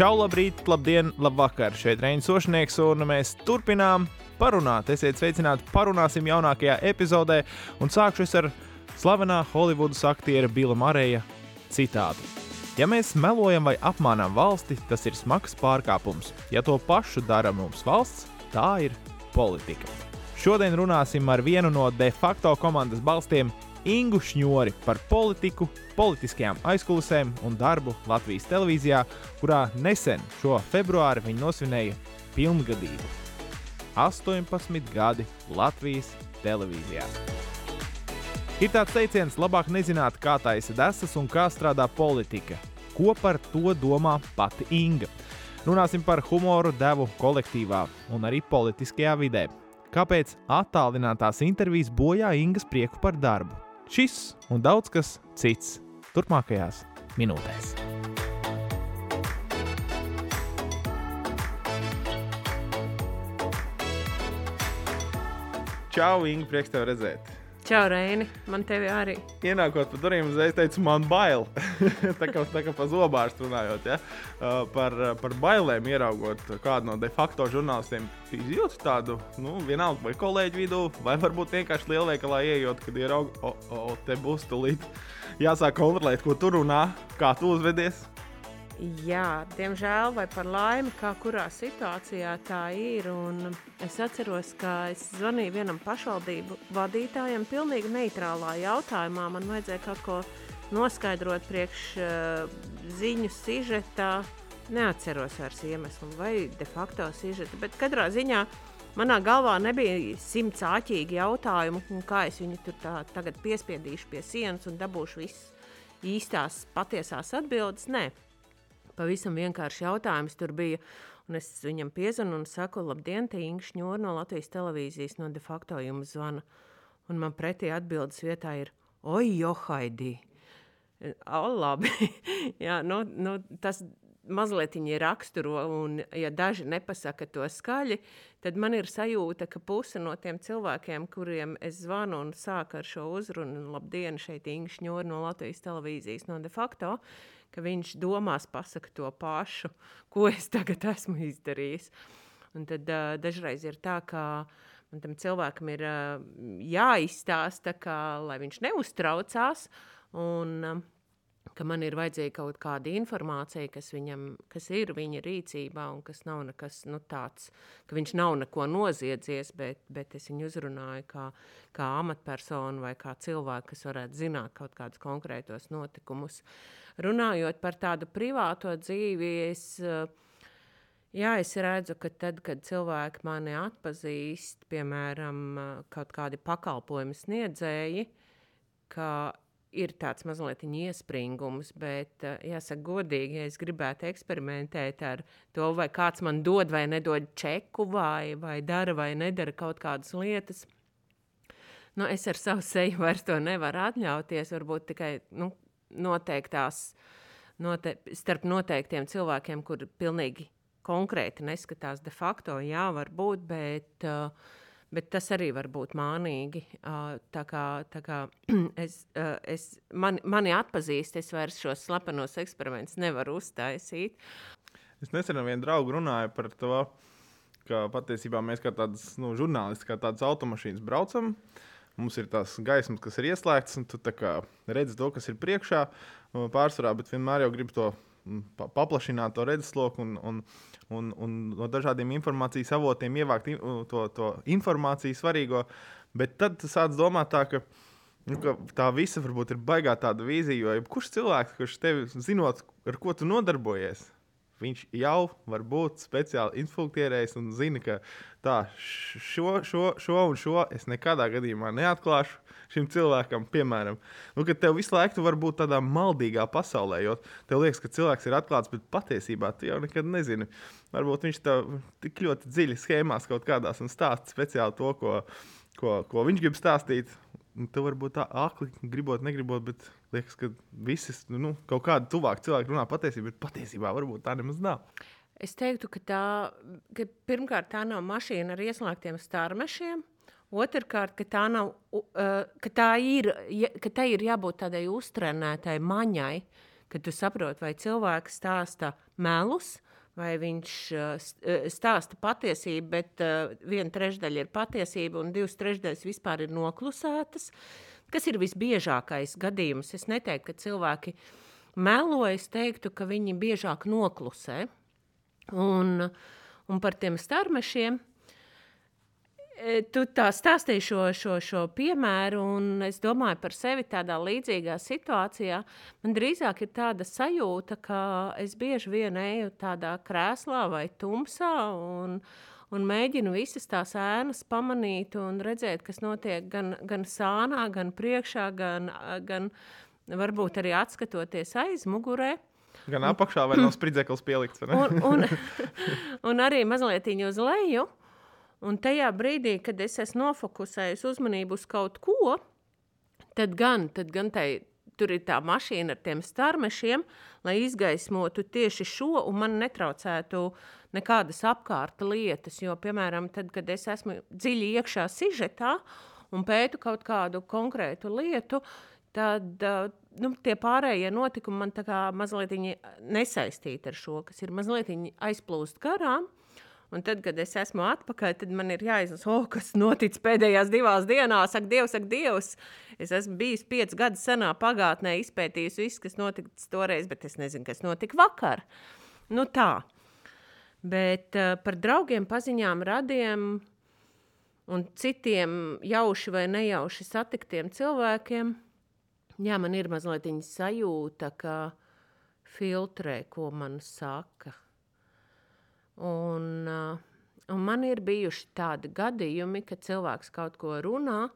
Čau, labrīt, labdien, labvakar! Šeit Reinis Ošnieks, un mēs turpinām parunāt. Esiet sveicināti, parunāsim jaunākajā epizodē, un sākšu ar slavenā Holivudas aktiera Bila Mareja citātu. Ja mēs melojam vai apmānām valsti, tas ir smags pārkāpums. Ja to pašu dara mums valsts, tā ir politika. Šodien runāsim ar vienu no de facto komandas balstiem Ingu Šņori par politiku, politiskajām aizkulisēm un darbu Latvijas televīzijā, kurā nesen šo februāri viņa nosvinēja pilngadību. 18 gadi Latvijas televīzijā. Ir tāds teiciens, labāk nezināt, kā taisa desas un kā strādā politika. Ko par to domā pati Inga? Runāsim par humoru devu kolektīvā un arī politiskajā vidē. Kāpēc attālinātās intervijas bojā Ingas prieku par darbu? Šis un daudz kas cits turpmākajās minūtēs. Čau, Inga, prieks tev redzēt! Čau, Reini, man tevi arī. Ienākot pa durvīm, uzreiz teicu, man bail. tā kā, tā kā pa zobārstu runājot, ja? uh, par, par bailēm ieraugot kādu no de facto žurnālistiem. Jūtu tādu, nu, vienalga vai kolēģi vidū, vai varbūt vienkārši lielveikalā ieejot, kad ieraug, o, o, te būs tulīt. Jāsāk kontrolēt, ko tu runā, kā tu uzvedies. Jā, diemžēl, vai par laimi, kā kurā situācijā tā ir. Un es atceros, ka es zvanīju vienam pašvaldību vadītājam, pilnīgi neitrālā jautājumā. Man vajadzēja kaut ko noskaidrot priekš uh, ziņu sižetā. Neatceros vairs iemeslu vai de facto sižeta, bet katrā ziņā manā galvā nebija simts āķīgi jautājumu, kā es viņu tur tā, tagad piespiedīšu pie sienas un dabūšu visas īstās, patiesās atbildes. Nē, pavisam vienkārši jautājums tur bija. Un es viņam piezvanu un saku, labdien, te Ingūna Šņūra no Latvijas televīzijas, no de facto jums zvana. Un man pretī atbildes vietā ir, oi, Johaidī! O, labi, Jā, nu, nu, tas mazliet viņi raksturo, un ja daži nepasaka to skaļi, tad man ir sajūta, ka puse no tiem cilvēkiem, kuriem es zvanu un sāku ar šo uzrunu, labdien, šeit Ingūna Šņūra no Latvijas televīzijas, no de facto, ka viņš domās pasaka to pašu, ko es tagad esmu izdarījis. Un tad uh, dažreiz ir tā, ka man tam cilvēkam ir uh, jāizstāsta, ka, lai viņš neuztraucās. Un, uh, ka man ir vajadzīga kaut kāda informācija, kas viņam kas ir viņa rīcībā, un kas nav nekas nu, tāds, ka viņš nav neko noziedzies, bet, bet es viņu uzrunāju kā, kā amatpersonu vai kā cilvēku, kas varētu zināt kaut kādus konkrētos notikumus. Runājot par tādu privāto dzīvi, es, jā, es redzu, ka tad, kad cilvēki mani atpazīst, piemēram, kaut kādi pakalpojumu sniedzēji, ka ir tāds mazliet iespringums, bet eh, jāsaka, godīgi, ja es gribētu eksperimentēt ar to, vai kāds man dod vai nedod čeku, vai, vai dara vai nedara kaut kādas lietas. Nu, es ar savu seju vairs to nevaru atļauties. Varbūt tikai nu, noteiktās, note, starp noteiktiem cilvēkiem, kur pilnīgi konkrēti neskatās de facto, jā, var būt, bet uh, Bet tas arī var būt mānīgi. Tā kā, tā kā es, es, man, mani atpazīst, es vairs šos slepenos eksperimentus nevaru uztaisīt. Es nesen ar vienu draugu runāju par to, ka patiesībā mēs kā tādas nu, žurnālisti, kā tādas automašīnas braucam. Mums ir tās gaismas, kas ir ieslēgtas, un tu redzi to, kas ir priekšā pārsvarā, bet vienmēr jau gribi to paplašināt to redzesloku un, un, un, un no dažādiem informācijas avotiem ievākt to, to informāciju svarīgo. Bet tad sāc domāt tā, ka, nu, ka tā visa varbūt ir baigā tāda vīzija, jo jebkurš cilvēks, kurš tevi zinot, ar ko tu nodarbojies, viņš jau var būt speciāli infiltrējis un zina, ka tā, šo, šo, šo un šo es nekādā gadījumā neatklāšu šim cilvēkam, piemēram, nu, ka tev visu laiku var būt tādā maldīgā pasaulē, jo tev liekas, ka cilvēks ir atklāts, bet patiesībā tu jau nekad nezini. Varbūt viņš tev tik ļoti dziļi schēmās kaut kādās un stāsta speciāli to, ko, ko, ko viņš grib stāstīt. Tu vari būt tā akli, gribot, negribot, bet liekas, ka visi nu, kaut kādi tuvāki cilvēki runā patiesību, bet patiesībā varbūt tā nemaz nav. Es teiktu, ka tā ka pirmkārt tā nav mašīna ar ieslēgtiem starmešiem. Otrakārt, ka tā, nav, ka tā ir, ka tā ir jābūt tādai uztrenētai maņai, kad tu saproti, vai cilvēks stāsta melus, vai viņš stāsta patiesību, bet viena trešdaļa ir patiesība un divas trešdaļas vispār ir noklusētas. Kas ir visbiežākais gadījums? Es neteiktu, ka cilvēki melo, es teiktu, ka viņi biežāk noklusē. Un, un par tiem starmešiem tu tā stāstīji šo, šo, šo piemēru, un es domāju par sevi tādā līdzīgā situācijā. Man drīzāk ir tāda sajūta, ka es bieži vien eju tādā krēslā vai tumsā. Un, un mēģinu visas tās ēnas pamanīt un redzēt, kas notiek gan, gan sānā, gan priekšā, gan, gan varbūt arī atskatoties aiz mugurē. Gan apakšā, vai no spridzeklis pielikts. un, un, un arī mazliet uz leju. Un tajā brīdī, kad es esmu nofokusējis uzmanību uz kaut ko, tad gan, tad gan tai, tur ir tā mašīna ar tiem starmešiem, lai izgaismotu tieši šo un man netraucētu nekādas apkārta lietas. Jo, piemēram, tad, kad es esmu dziļi iekšā sižetā un pētu kaut kādu konkrētu lietu, tad nu, tie pārējie notikumi man mazliet nesaistīti ar šo, kas ir mazliet aizplūst garām. Un tad, kad es esmu atpakaļ, tad man ir jāizlasa, oh, kas noticis pēdējās divās dienās. Ak, Dievs, ak, Dievs! Es esmu bijis piecus gadus senā pagātnē, izpētījis visu, kas notika toreiz, bet es nezinu, kas notika vakar. Nu tā. Bet uh, par draugiem, paziņām, radiem un citiem jauši vai nejauši satiktiem cilvēkiem, jā, man ir mazliet sajūta, ka filtrē, ko man saka. Un, uh, un man ir bijuši tādi gadījumi, kad cilvēks kaut ko runā,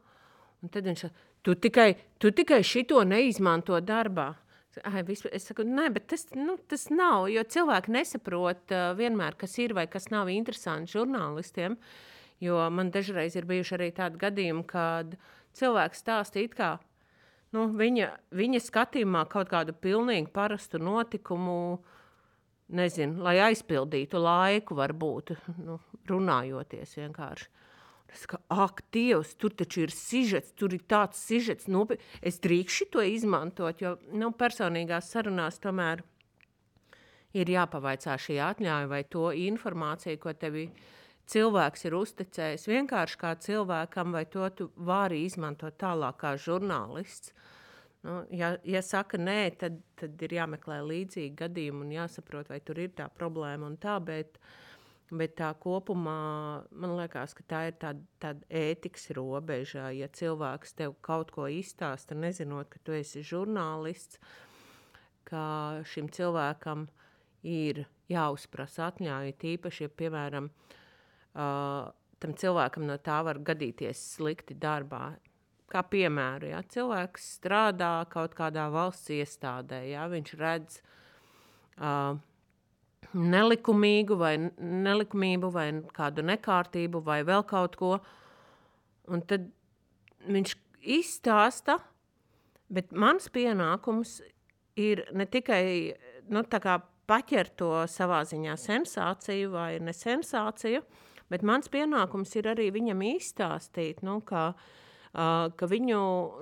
un tad viņš saka, tu tikai, tu tikai šito neizmanto darbā. Ai, vispār, es saku, nē, bet tas, nu, tas nav. Jo cilvēki nesaprot uh, vienmēr, kas ir vai kas nav interesanti žurnālistiem. Jo man dažreiz ir bijuši arī tādi gadījumi, kad cilvēks stāsta it kā nu, viņa, viņa skatījumā kaut kādu pilnīgi parastu notikumu. Uh, nezinu, lai aizpildītu laiku, varbūt nu, runājoties vienkārši. Es kā, ak, Dievs, tur taču ir sižets, tur ir tāds sižets. Nu, es drīkšu to izmantot, jo nu, personīgās sarunās tomēr ir jāpavaicā šī atļauja vai to informāciju, ko tevi cilvēks ir uzticējis vienkārši kā cilvēkam, vai to tu vari izmantot tālāk kā žurnālists. Nu, ja, ja saka nē, tad, tad ir jāmeklē līdzīgi gadījumi un jāsaprot, vai tur ir tā problēma un tā. Bet, bet tā kopumā man liekas, ka tā ir tāda, tāda ētikas robeža. Ja cilvēks tev kaut ko izstāsta, nezinot, ka tu esi žurnālists, ka šim cilvēkam ir jāuzprasa atļauja. Tīpaši, ja piemēram uh, tam cilvēkam no tā var gadīties slikti darbā kā piemēru, ja cilvēks strādā kaut kādā valsts iestādē, ja viņš redz uh, nelikumīgu vai nelikumību vai kādu nekārtību vai vēl kaut ko, un tad viņš izstāsta, bet mans pienākums ir ne tikai nu, paķert to savā ziņā sensāciju vai nesensāciju, bet mans pienākums ir arī viņam izstāstīt, nu, ka uh, ka viņu,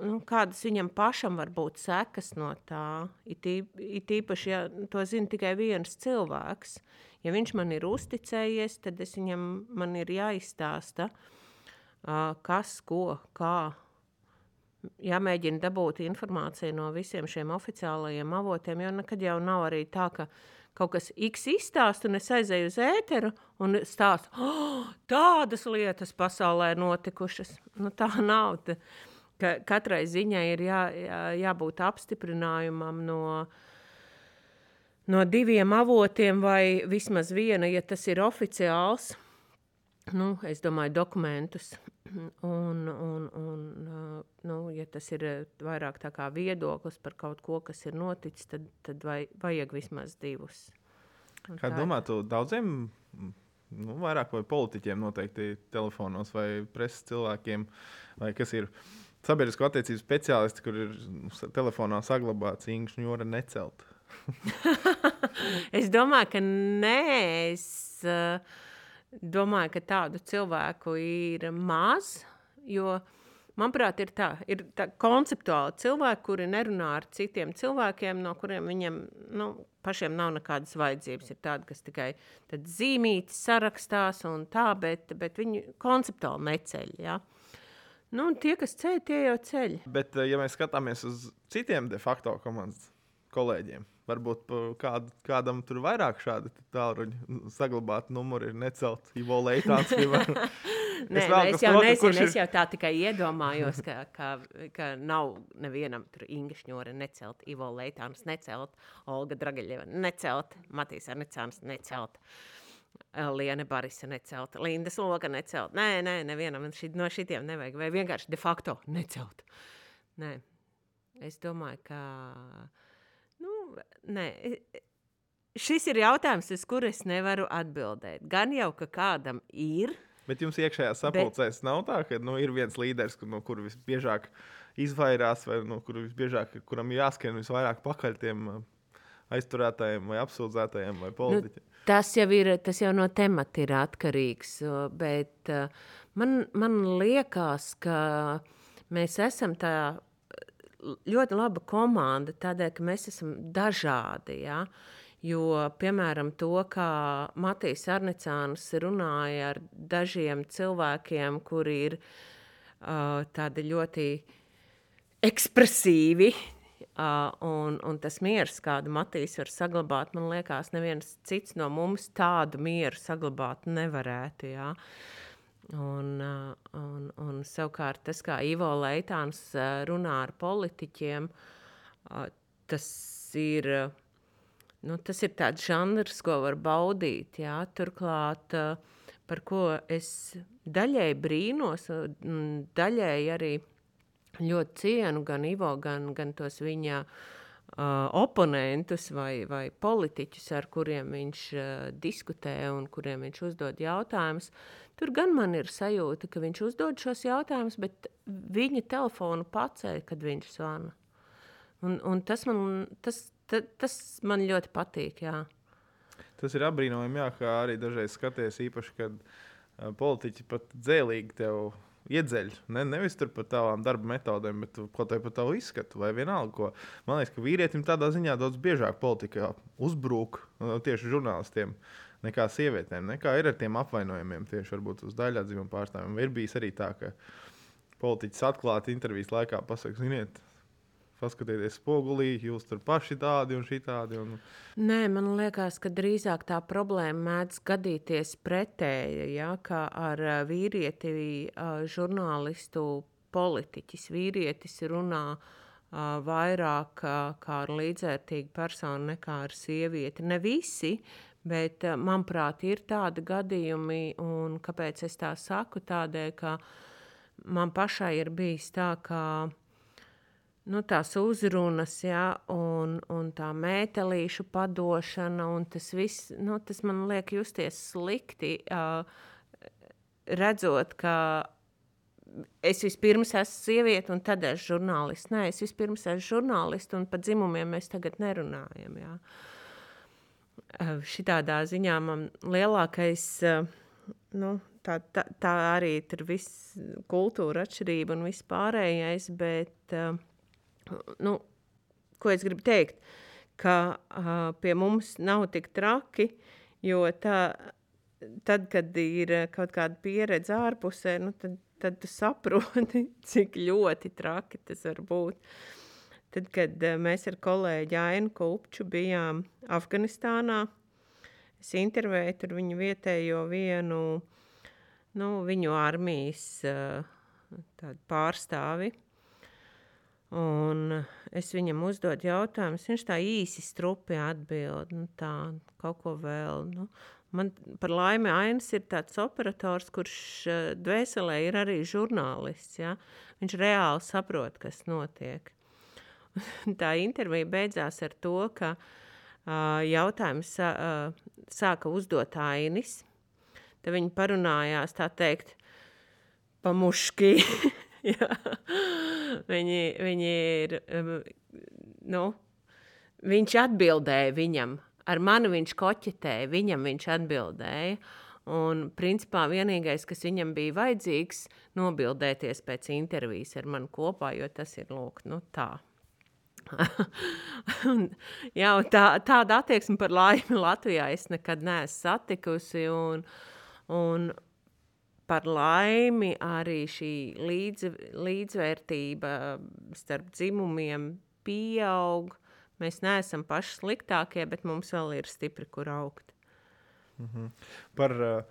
nu, kādas viņam pašam var būt sekas no tā. It, īpaši, ja to zina tikai viens cilvēks. Ja viņš man ir uzticējies, tad viņam man ir jāizstāsta, kas, ko, kā. Jāmēģina dabūt informāciju no visiem šiem oficiālajiem avotiem, jo nekad jau nav arī tā, ka kaut kas X izstāsta, un es aizēju uz ēteru un stāstu, oh, tādas lietas pasaulē notikušas. Nu, tā nav. Tā, ka katrai ziņai ir jā, jā, jābūt apstiprinājumam no, no diviem avotiem, vai vismaz viena, ja tas ir oficiāls. Nu, es domāju, dokumentus. Un, un, un, nu, ja tas ir vairāk tā kā viedoklis par kaut ko, kas ir noticis, tad, tad vai, vajag vismaz divus. Un Kā domā, tu daudziem, nu, vairāk vai politiķiem noteikti telefonos vai preses cilvēkiem, vai kas ir sabiedrisko attiecību speciālisti, kur ir nu, telefonā saglabāts īņķis necelt? es domāju, ka nē. Es, uh, domāju, ka tādu cilvēku ir maz. Jo Manuprāt, ir tā, ir tā konceptuāli cilvēki, kuri nerunā ar citiem cilvēkiem, no kuriem viņiem nu, pašiem nav nekādas vajadzības. Ir tādi, kas tikai zīmīti sarakstās un tā, bet, bet viņi konceptuāli neceļ. Ja? Nu, tie, kas ceļ, tie jau ceļ. Bet, ja mēs skatāmies uz citiem de facto komandas kolēģiem, varbūt kād, kādam tur vairāk šādi tālruņi saglabāt numuri ir necelt Ivo Leitāns. Nē, es, vēl, es jau nezinu, ir... es jau tā tikai iedomājos, ka, ka, ka nav nevienam tur Ingūšņore necelt, Ivo Leitāns necelt, Olga Dragaļeva necelt, Matīs Arnicāns necelt. Liene Barisa necelt, Linda Sloga necelt. Nē, nē, nevienam ši, no šitiem nevajag. Vai vienkārši de facto necelt. Nē, es domāju, ka. Nu, nē, šis ir jautājums, uz kuru es nevaru atbildēt. Gan jau, ka kādam ir Bet jums iekšējā sapulcēs Bet... nav tā, ka nu, ir viens līderis, no kura visbiežāk izvairās, vai no kura visbiežāk, kuram jāskrien visvairāk pakaļ tiem aizturētājiem, vai apsūdzētājiem, vai politiķiem. Nu, tas, jau ir, tas jau no temata ir atkarīgs. Bet man, man liekas, ka mēs esam tā ļoti laba komanda, tādēļ, ka mēs esam dažādi. Ja? Jo, piemēram, to, kā Matīs Arnicāns runāja ar dažiem cilvēkiem, kuri ir uh, tādi ļoti ekspresīvi, uh, un, un tas miers, kādu Matīs var saglabāt, man liekas, neviens cits no mums tādu mieru saglabāt nevarētu. Jā. Un, uh, un, un savukārt tas, kā Ivo Leitāns uh, runā ar politiķiem, uh, tas ir nu, tas ir tāds žanrs, ko var baudīt. Jā. Turklāt, par ko es daļēji brīnos, daļēji arī ļoti cienu gan Ivo, gan, gan tos viņa uh, oponentus vai, vai politiķus, ar kuriem viņš uh, diskutē un kuriem viņš uzdod jautājumus. Tur gan man ir sajūta, ka viņš uzdod šos jautājumus, bet viņa telefonu pacēla, kad viņš zvana. Un, un tas, man, tas, tas man ļoti patīk. Jā. Tas ir apbrīnojami, jā, kā arī dažreiz skaties, īpaši, kad uh, politiķi pat dzēlīgi tev iedzeļ. Ne, nevis tur par tavām darba metodēm, bet kaut kā par tavu izskatu vai vienalga. Ko. Man liekas, ka vīrietim tādā ziņā daudz biežāk politikā uzbrūk uh, tieši žurnālistiem. Nekā sievietēm, nekā ir ar tiem apvainojumiem, tieši uz daļā dzīvumu pārstāvjiem. Ir bijis arī tā, ka politiķis atklāti intervijas laikā pasakā, ziniet, paskatieties spogulī, jūs tur paši tādi un šitādi. Un... Nē, man liekas, ka drīzāk tā problēma mēdz gadīties pretēji, ja, kā ar vīrieti, žurnālistu, politiķis. Vīrietis runā vairāk kā ar līdzvērtīgu personu nekā ar sievieti. Ne visi, bet manuprāt, ir tādi gadījumi, un kāpēc es tā saku? Tādēļ, ka man pašai ir bijis tā, ka nu, tās uzrunas, ja, un, un tā mētelīšu padošana, un tas viss, nu, tas man liek justies slikti, uh, redzot, ka es vispirms esmu sieviete, un tad esmu žurnālists. Nē, es vispirms esmu žurnālists, un par dzimumiem mēs tagad nerunājam. Jā. Uh, šitādā ziņā man lielākais, uh, nu, tā, tā, tā arī ir viss kultūra atšķirība un viss pārējais, bet uh, nu, ko es gribu teikt, ka pie mums nav tik traki, jo tā, tad, kad ir kaut kāda pieredze ārpusē, nu, tad, tad tu saproti, cik ļoti traki tas var būt. Tad, kad uh, mēs ar kolēģi Ainu Kulpču bijām Afganistānā, es intervēju tur viņu vietējo vienu, nu, viņu armijas uh, pārstāvi, Un es viņam uzdodu jautājumus, viņš tā īsi strupi atbild, nu tā, kaut ko vēl. Nu. Man par laimi Ainas ir tāds operators, kurš uh, dvēselē ir arī žurnālists. Ja? Viņš reāli saprot, kas notiek. tā intervija beidzās ar to, ka uh, jautājums uh, sāka uzdot Ainis. Tad viņi parunājās, tā teikt, pamuški. viņi, viņi ir, nu, viņš atbildēja viņam, ar mani viņš koķetēja, viņam viņš atbildēja. Un, principā, vienīgais, kas viņam bija vajadzīgs, nobildēties pēc intervijas ar mani kopā, jo tas ir lūk, nu, tā. un, jā, tā, tāda attieksme par laimi Latvijā es nekad neesmu satikusi. Un, un par laimi arī šī līdz, līdzvērtība starp dzimumiem pieaug. Mēs neesam paši sliktākie, bet mums vēl ir stipri, kur augt. Mm -hmm. Par uh,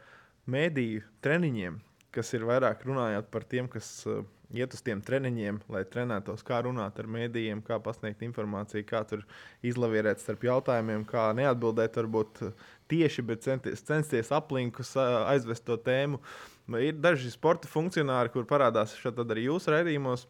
mēdīju treniņiem, kas ir vairāk runājot par tiem, kas uh, iet uz tiem treniņiem, lai trenētos, kā runāt ar mēdījiem, kā pasniegt informāciju, kā tur izlavierēt starp jautājumiem, kā neatbildēt varbūt tieši, bet centies, censties aplinkus aizvest to tēmu. Ir daži sporta funkcionāri, kur parādās šādi arī jūsu raidījumos.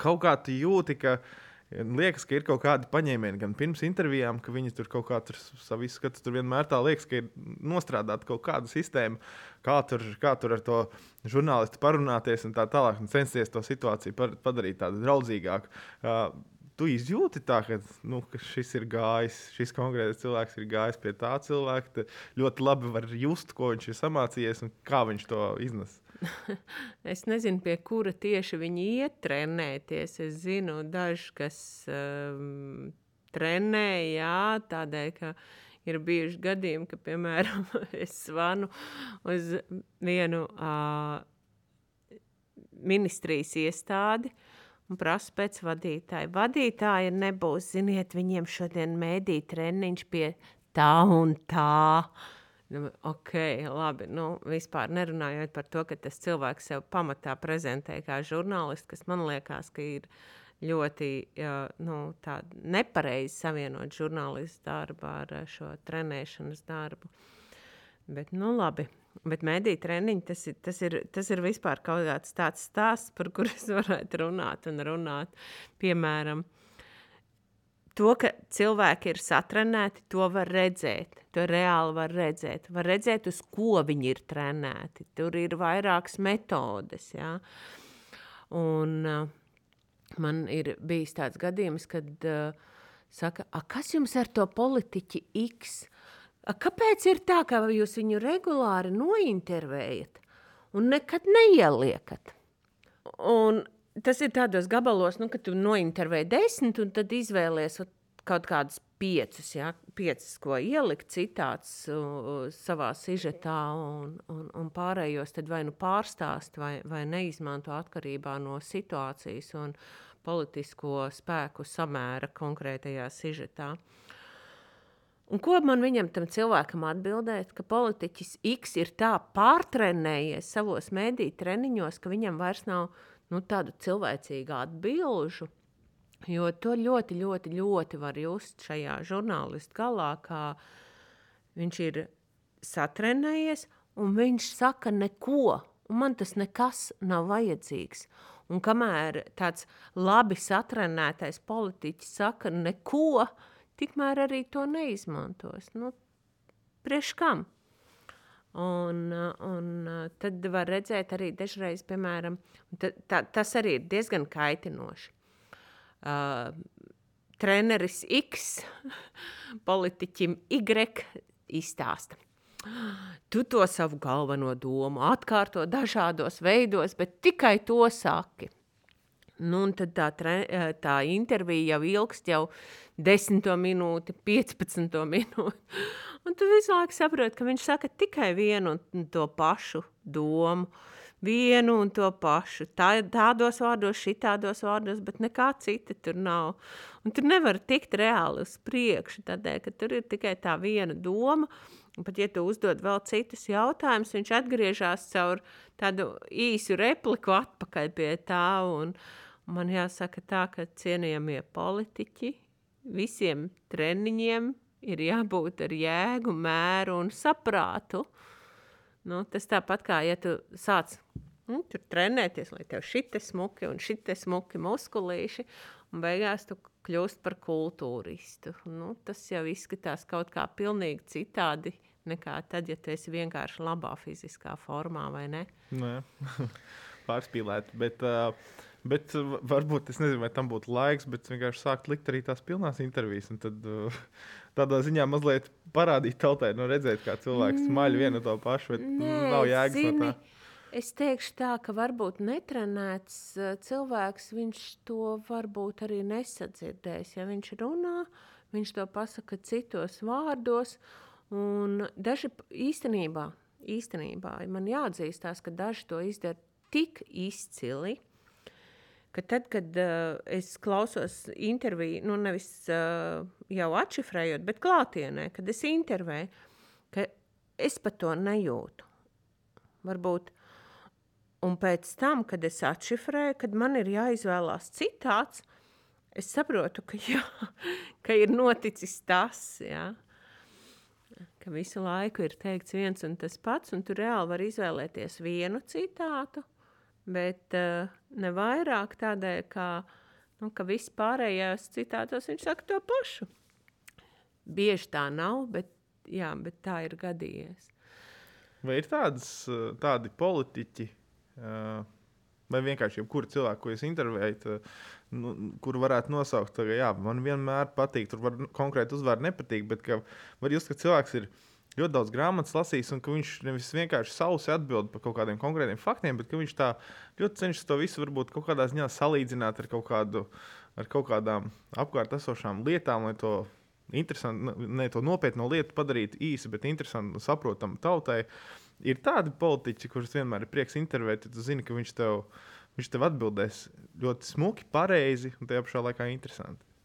Kaut kā tu jūti, ka uh, Liekas, ka ir kaut kādi paņēmieni gan pirms intervijām, ka viņi tur kaut kā tur savu izskatu. Tur vienmēr tā liekas, ka ir nostrādāta kaut kāda sistēma, kā tur, kā tur ar to žurnālistu parunāties un tā tālāk, un censties to situāciju par, padarīt tādu draudzīgāku. Uh, tu izjūti tā, ka, nu, ka šis ir gājis, šis konkrētais cilvēks ir gājis pie tā cilvēka. Ļoti labi var just, ko viņš ir samācījies un kā viņš to iznes. es nezinu, pie kura tieši viņi iet trenēties. Es zinu, daži, kas um, trenē, jā, tādēļ, ka ir bijuši gadījumi, ka, piemēram, es zvanu uz vienu uh, ministrijas iestādi un prasu pēc vadītāja. Vadītāja nebūs, ziniet, viņiem šodien mēdī treniņš pie tā un tā. Uh, ok, labi. Nu, vispār nerunājot par to, ka tas cilvēks sev pamatā prezentē kā žurnālists, kas man liekas, ka ir ļoti nu, nepareizi savienot žurnālistu darbu ar šo trenēšanas darbu. Bet, nu, labi. Bet mediju treniņi tas ir, tas, ir, tas ir vispār kaut kāds tāds stāsts, par kuru es varētu runāt un runāt. Piemēram, To, ka cilvēki ir satrenēti, to var redzēt. To reāli var redzēt. Var redzēt, uz ko viņi ir trenēti. Tur ir vairākas metodes. Ja? Un, uh, man ir bijis tāds gadījums, kad uh, saka, kas jums ar to politiķi X? A, kāpēc ir tā, ka jūs viņu regulāri nointervējat un nekad neieliekat? Un tas ir tādos gabalos, nu, ka tu nointervēji desmit, un tad izvēlies kaut kādus piecus, ja, piecus ko ielikt citāts uh, savā sižetā, un, un, un pārējos vai nu pārstāst, vai, vai neizmanto atkarībā no situācijas un politisko spēku samēra konkrētajā sižetā. Un ko man viņam tam cilvēkam atbildēt, ka politiķis X ir tā pārtrenējies savos mediju treniņos, ka viņam vairs nav nu, tādu cilvēcīgu atbilžu. Jo to ļoti, ļoti, ļoti var just šajā žurnālistu galā, kā viņš ir satrenējies, un viņš saka neko, un man tas nekas nav vajadzīgs. Un kamēr tāds labi satrenētais politiķis saka neko, tikmēr arī to neizmantos. Nu, priekš kam? Un, un tad var redzēt arī dažreiz, piemēram, ta, ta, tas arī ir diezgan kaitinoši. Uh, treneris X politiķim Y izstāsta. Tu to savu galveno domu atkārto dažādos veidos, bet tikai to saki. Nu, tā, tre, tā intervija jau ilgst jau 10 minūti, 15 minūti. Un tu visu laiku saproti, ka viņš saka tikai vienu un to pašu domu. Vienu un to pašu. Tā, tādos vārdos, šitādos vārdos, bet nekā cita tur nav. Un tur nevar tikt reāli uz priekšu, tādēļ, ka tur ir tikai tā viena doma. Un pat ja tu uzdod vēl citus jautājumus, viņš atgriežas caur tādu īsu repliku atpakaļ pie tā. Un man jāsaka tā, ka cienījamie politiķi visiem treniņiem ir jābūt ar jēgu, mēru un saprātu. Nu, tas tāpat kā, ja tu sāc nu, tur trenēties, lai tev šitie smuki un šitie smuki muskulīši, un beigās tu kļūst par kultūristu. Nu, tas jau izskatās kaut kā pilnīgi citādi nekā tad, ja tu esi vienkārši labā fiziskā formā, vai ne? Nē, pārspīlēt. Bet, uh, Bet varbūt es nezinu, vai tam būtu laiks, bet vienkārši sākt likt arī tās pilnās intervijas. Tad uh, tādā ziņā mazliet parādīt tautai, nu, redzēt, kā cilvēks maļ vienu to pašu, bet mm, Nē, nav jēgas no zini, tā. Es teikšu tā, ka varbūt netrenēts uh, cilvēks, viņš to varbūt arī nesadzirdēs. Ja viņš runā, viņš to pasaka citos vārdos. Un daži īstenībā, īstenībā man jāatzīstās, ka daži to izdara tik izcili, ka tad, kad uh, es klausos interviju, nu nevis uh, jau atšifrējot, bet klātienē, kad es intervēju, ka es pat to nejūtu. Varbūt. Un pēc tam, kad es atšifrēju, kad man ir jāizvēlās citāts, es saprotu, ka, jā, ka ir noticis tas, jā, ka visu laiku ir teikts viens un tas pats, un tu reāli vari izvēlēties vienu citātu, bet uh, ne vairāk tādēļ, ka, nu, ka viss pārējās citātos viņš saka to pašu. Bieži tā nav, bet, jā, bet tā ir gadījies. Vai ir tādas, tādi politiķi, uh, vai vienkārši jebkuru cilvēku, ko jūs intervējat, uh, nu, kuru varētu nosaukt, ka man vienmēr patīk, tur var konkrēti uzvārdi nepatīk, bet var just, ka cilvēks ir ļoti daudz grāmatas lasījis, un ka viņš nevis vienkārši sausi atbild par kaut kādiem konkrētiem faktiem, bet viņš tā ļoti cenšas to visu varbūt kaut kādā ziņā salīdzināt ar kaut, kādu, ar kaut kādām apkārt esošām lietām, lai to ne to nopietnu lietu padarītu īsi, bet interesanti un saprotamu tautai. Ir tādi politiķi, kurus vienmēr ir prieks intervēt, ja tu zini, ka viņš tev, viņš tev atbildēs ļoti smuki, pareizi un tajā pašā laikā interesanti.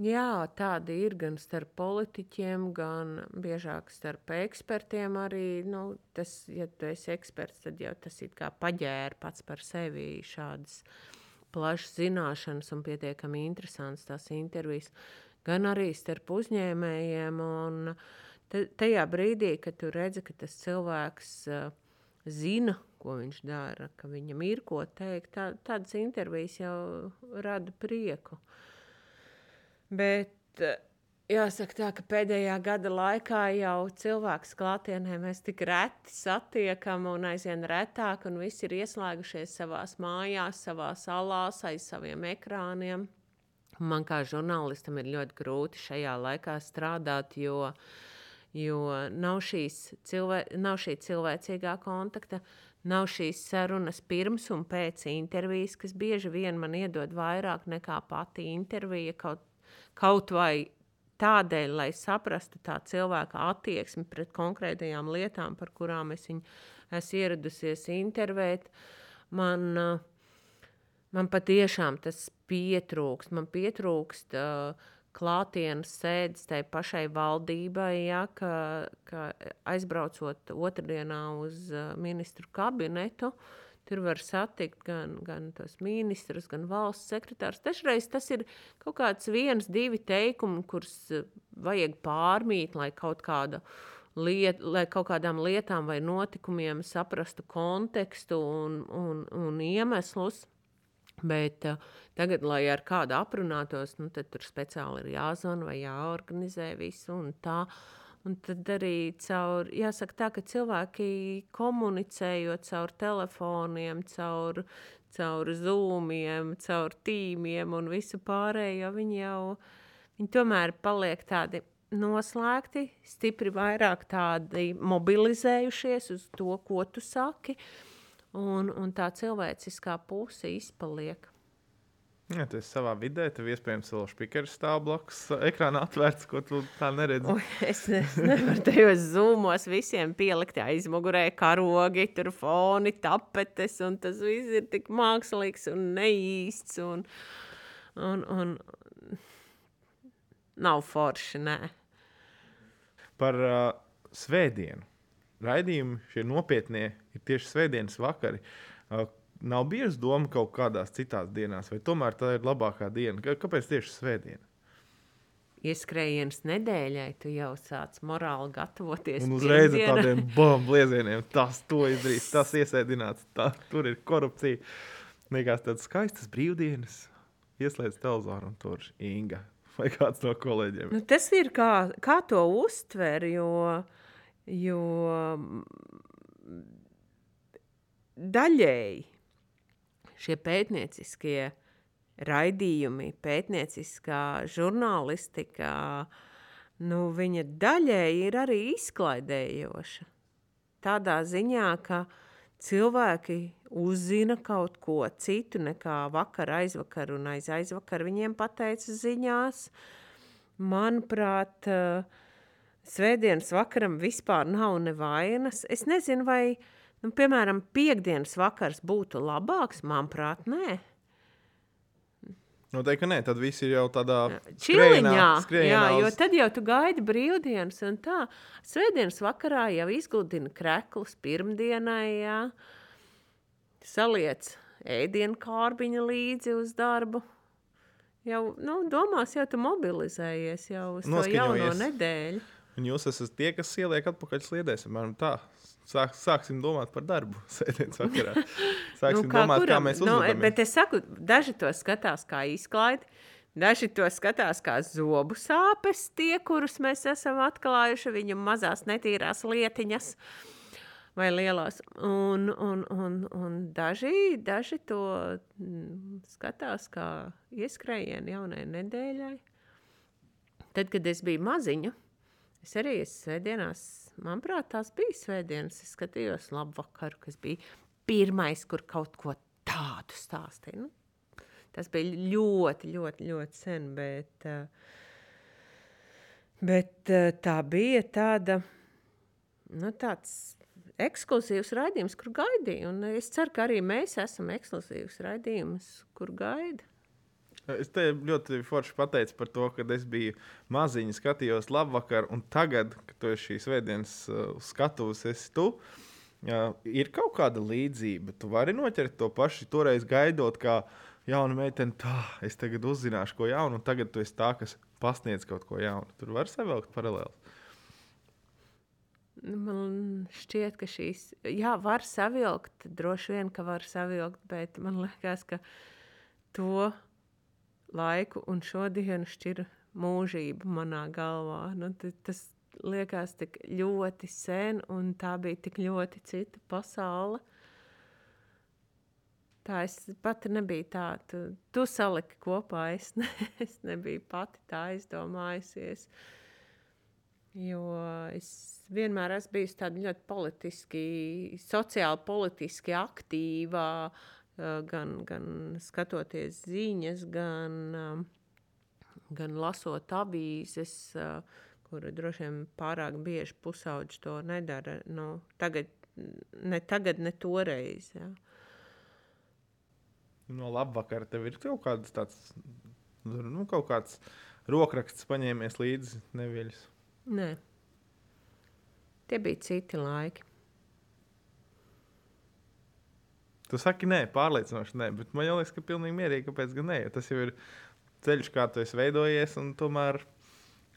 Jā, tādi ir gan starp politiķiem, gan biežāk starp ekspertiem. Arī, nu, tas, ja tu esi eksperts, tad jau tas ir kā paģēra pats par sevi šādas plašas zināšanas un pietiekami interesants tās intervijas. Gan arī starp uzņēmējiem. Un tajā brīdī, kad tu redzi, ka tas cilvēks uh, zina, ko viņš dara, ka viņam ir ko teikt, tā, tādas intervijas jau rada prieku. Bet eh, jāsaka, tā, ka pēdējā gada laikā jau cilvēks klātienē mēs tik reti satiekam un aizvien retāk, un visi ir ieslēgušies savā mājās, savā salās, aiz saviem ekrāniem. Man kā žurnālistam ir ļoti grūti šajā laikā strādāt, jo, jo nav, cilvē, nav šī cilvēcīgā kontakta, nav šīs sarunas pirms un pēc intervijas, kas bieži vien man iedod vairāk nekā pati intervija. Kaut, kaut vai tādēļ, lai saprastu tā cilvēka attieksmi pret konkrētajām lietām, par kurām es viņu esmu ieradusies intervēt, man, uh, man patiešām tas pietrūkst. Man pietrūkst uh, klātienes sēdes tai pašai valdībai, ja, ka, ka aizbraucot otrdienā uz uh, ministru kabinetu, Tur var satikt gan, gan tos ministrus, gan valsts sekretārus. Dažreiz tas ir kaut kāds viens, divi teikumi, kurus eh, vajag pārmīt, lai kaut kāda liet, lai kaut kādām lietām vai notikumiem saprastu kontekstu un, un, un iemeslus. Bet uh, tagad, lai ar kādu aprunātos, nu, tad tur speciāli ir jāzvan vai jāorganizē visu tā. Un tad arī caur, jāsaka tā, ka cilvēki komunicējot caur telefoniem, caur, caur zūmiem, caur tīmiem un visu pārējo, viņi jau, viņi tomēr paliek tādi noslēgti, stipri vairāk tādi mobilizējušies uz to, ko tu saki, un, un tā cilvēciskā puse izpaliek. Ja, tu esi savā vidē, tev iespējams vēl spīķers stāv blakus ekrānā atvērts, ko tu tā neredzi. Es, es nevaru tajos zūmos visiem pielikt aizmugurē karogi, tur foni, tapetes, un tas viss ir tik mākslīgs un neīsts, un, un, un nav forši, nē. Par uh, svētdienu. Raidījumi šie nopietnie ir tieši svētdienas vakari. Uh, nav bieži doma kaut kādās citās dienās, vai tomēr tā ir labākā diena? Kā- Kāpēc tieši svētdiena? Ieskrējiens nedēļai, tu jau sāc morāli gatavoties. Un uzreiz ar tādiem bombu bliezieniem, tas to izdarīs, tas iesēdināts, tā, tur ir korupcija. Liekas, tādas skaistas brīvdienas, ieslēdz televizoru un tur ir Inga vai kāds no kolēģiem. Nu, tas ir kā, kā to uztver, jo, jo mm, daļēji šie pētnieciskie raidījumi, pētnieciskā žurnālistika, nu, viņa daļēji ir arī izklaidējoša. Tādā ziņā, ka cilvēki uzzina kaut ko citu nekā vakar, aizvakar un aiz aizvakar viņiem pateica ziņās. Manuprāt, svētdienas vakaram vispār nav nevainas. Es nezinu, vai, nu, piemēram, piekdienas vakars būtu labāks, manuprāt, nē. Noteikti, ka nē, tad viss ir jau tādā čiliņā. Jā, jo uz- tad jau tu gaidi brīvdienas un tā. Svētdienas vakarā jau izgludina kreklus pirmdienai, jā. Saliec ēdienu kārbiņu līdzi uz darbu. Jau, nu, domās, jau tu mobilizējies jau uz to jauno nedēļu. Un jūs esat tie, kas ieliek atpakaļ sliedēs. Piemēram, tā. Sāk, sāksim domāt par darbu sēdienas vakarā. Sāksim nu, domāt, kā mēs nu, uzvedamies. bet es saku, daži to skatās kā izklaidi, daži to skatās kā zobu sāpes, tie, kurus mēs esam atklājuši, viņu mazās netīrās lietiņas vai lielās. Un, un, un, un daži, daži to mm, skatās kā ieskrējienu jaunai nedēļai. Tad, kad es biju maziņa, es arī esmu svētdienās, manuprāt, tās bija svētdienas. Es skatījos labu vakaru, kas bija pirmais, kur kaut ko tādu stāstīja. Nu, tas bija ļoti, ļoti, ļoti sen, bet, eh, bet eh, tā bija tāda, nu, tāds ekskluzīvs raidījums, kur gaidīja. Un es ceru, ka arī mēs esam ekskluzīvs raidījums, kur gaida. Es te ļoti forši pateicu par to, ka es biju maziņš, skatījos labvakar, un tagad, kad tu esi šīs svētdienas uh, skatuves, esi tu. Uh, ir kaut kāda līdzība. Tu vari noķert to pašu, toreiz gaidot, kā jauna meitene, tā es tagad uzzināšu ko jaunu, un tagad tu esi tā, kas pasniedz kaut ko jaunu. Tur var savilkt paralēli. Nu, Man šķiet, ka šīs, jā, var savilkt, droši vien, ka var savilkt, bet man liekas, ka to laiku un šodienu šķir mūžība manā galvā. Nu, ta- tas liekas tik ļoti sen, un tā bija tik ļoti cita pasaule. Tā es pati nebiju tā, tu, tu saliki kopā, es, ne, es nebiju pati tā aizdomājusies. Jo es vienmēr esmu bijusi tāda ļoti politiski, sociāli politiski aktīva, eh, gan, gan skatoties ziņas, gan, eh, gan lasot avīzes, eh, kur droši vien pārāk bieži pusauģi to nedara. Nu, tagad, ne tagad, ne toreiz. Ja. No labvakara tev ir kaut kāds tāds, nu, kaut kāds rokraksts paņēmies līdzi neviļus. Nē. Tie bija citi laiki. Tu saki, nē, pārliecinoši nē, bet man liekas, ka pilnīgi mierīgi, kāpēc gan nē. Tas jau ir ceļš, kā tu esi veidojies, un tomēr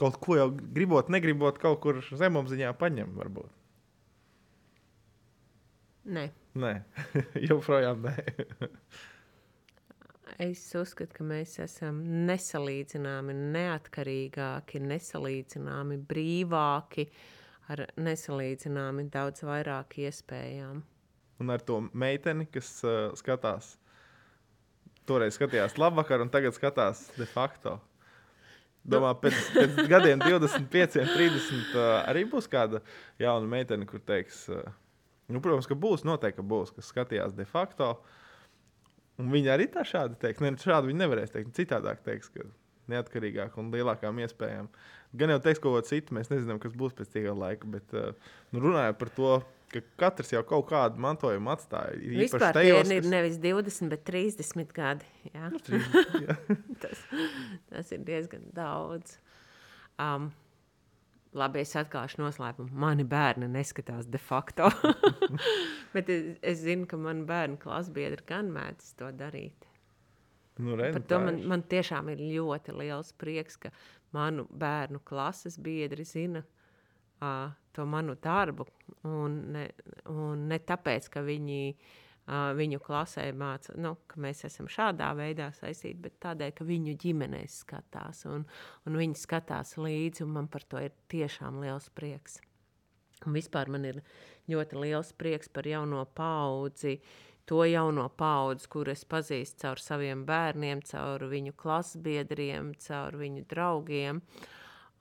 kaut ko jau gribot, negribot, kaut kur zemapziņā paņem, varbūt. Nē. Nē, joprojām nē. Es uzskatu, ka mēs esam nesalīdzināmi neatkarīgāki, nesalīdzināmi brīvāki, ar nesalīdzināmi daudz vairāk iespējām. Un ar to meiteni, kas uh, skatās, toreiz skatījās labvakar, un tagad skatās de facto. Domā, pēc, pēc gadiem, 25, 30, uh, arī būs kāda jauna meitene, kur teiks, uh, nu, protams, ka būs, noteikti ka būs, kas skatījās de facto. Un viņi arī tā šādi teiks. Ne, šādi viņi nevarēs teikt. Citādāk teiks, ka neatkarīgāk un lielākām iespējām. Gan jau teiks ko citu, mēs nezinām, kas būs pēc tā laika. Bet uh, nu, runājot par to, ka katrs jau kaut kādu mantojumu atstāja. Vispār tajos, ir kas- nevis 20, bet 30 gadi. Jā? Nu, trīs- jā. tas, tas ir diezgan daudz. Um, labi, es atklāšu noslēpumu. Mani bērni neskatās de facto. bet es, es zinu, ka mani bērnu klasbiedri gan mēdz to darīt. Nu, redz, Par to man, man tiešām ir ļoti liels prieks, ka manu bērnu klases biedri zina uh, to manu darbu. Un ne, un ne tāpēc, ka viņi uh, viņu klasē māca, nu, ka mēs esam šādā veidā saistīti, bet tādēļ, ka viņu ģimenēs skatās un, un viņi skatās līdzi. Man par to ir tiešām liels prieks. Un vispār man ir ļoti liels prieks par jauno paudzi, to jauno paudzi, kur es pazīstu caur saviem bērniem, caur viņu klasbiedriem, caur viņu draugiem.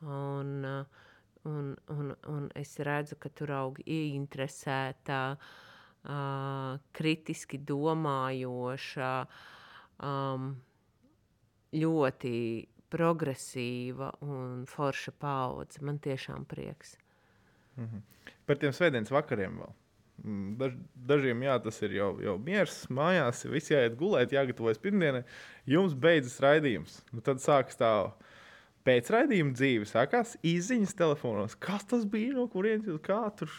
Un, uh, un, un, un es redzu, ka tur aug ieinteresēta, uh, kritiski domājoša, um, ļoti progresīva un forša paudze. Man tiešām prieks. Mm -hmm. Par tiem svētdienas vakariem vēl. Mm, daž, dažiem jā, tas ir jau, jau miers, mājās, visi jāiet gulēt, jāgatavojas pirmdienai. Jums beidzas raidījums. Nu, tad sākas tā pēcraidījuma dzīve sākās izziņas telefonos. Kas tas bija? No kurienes jūs kā tur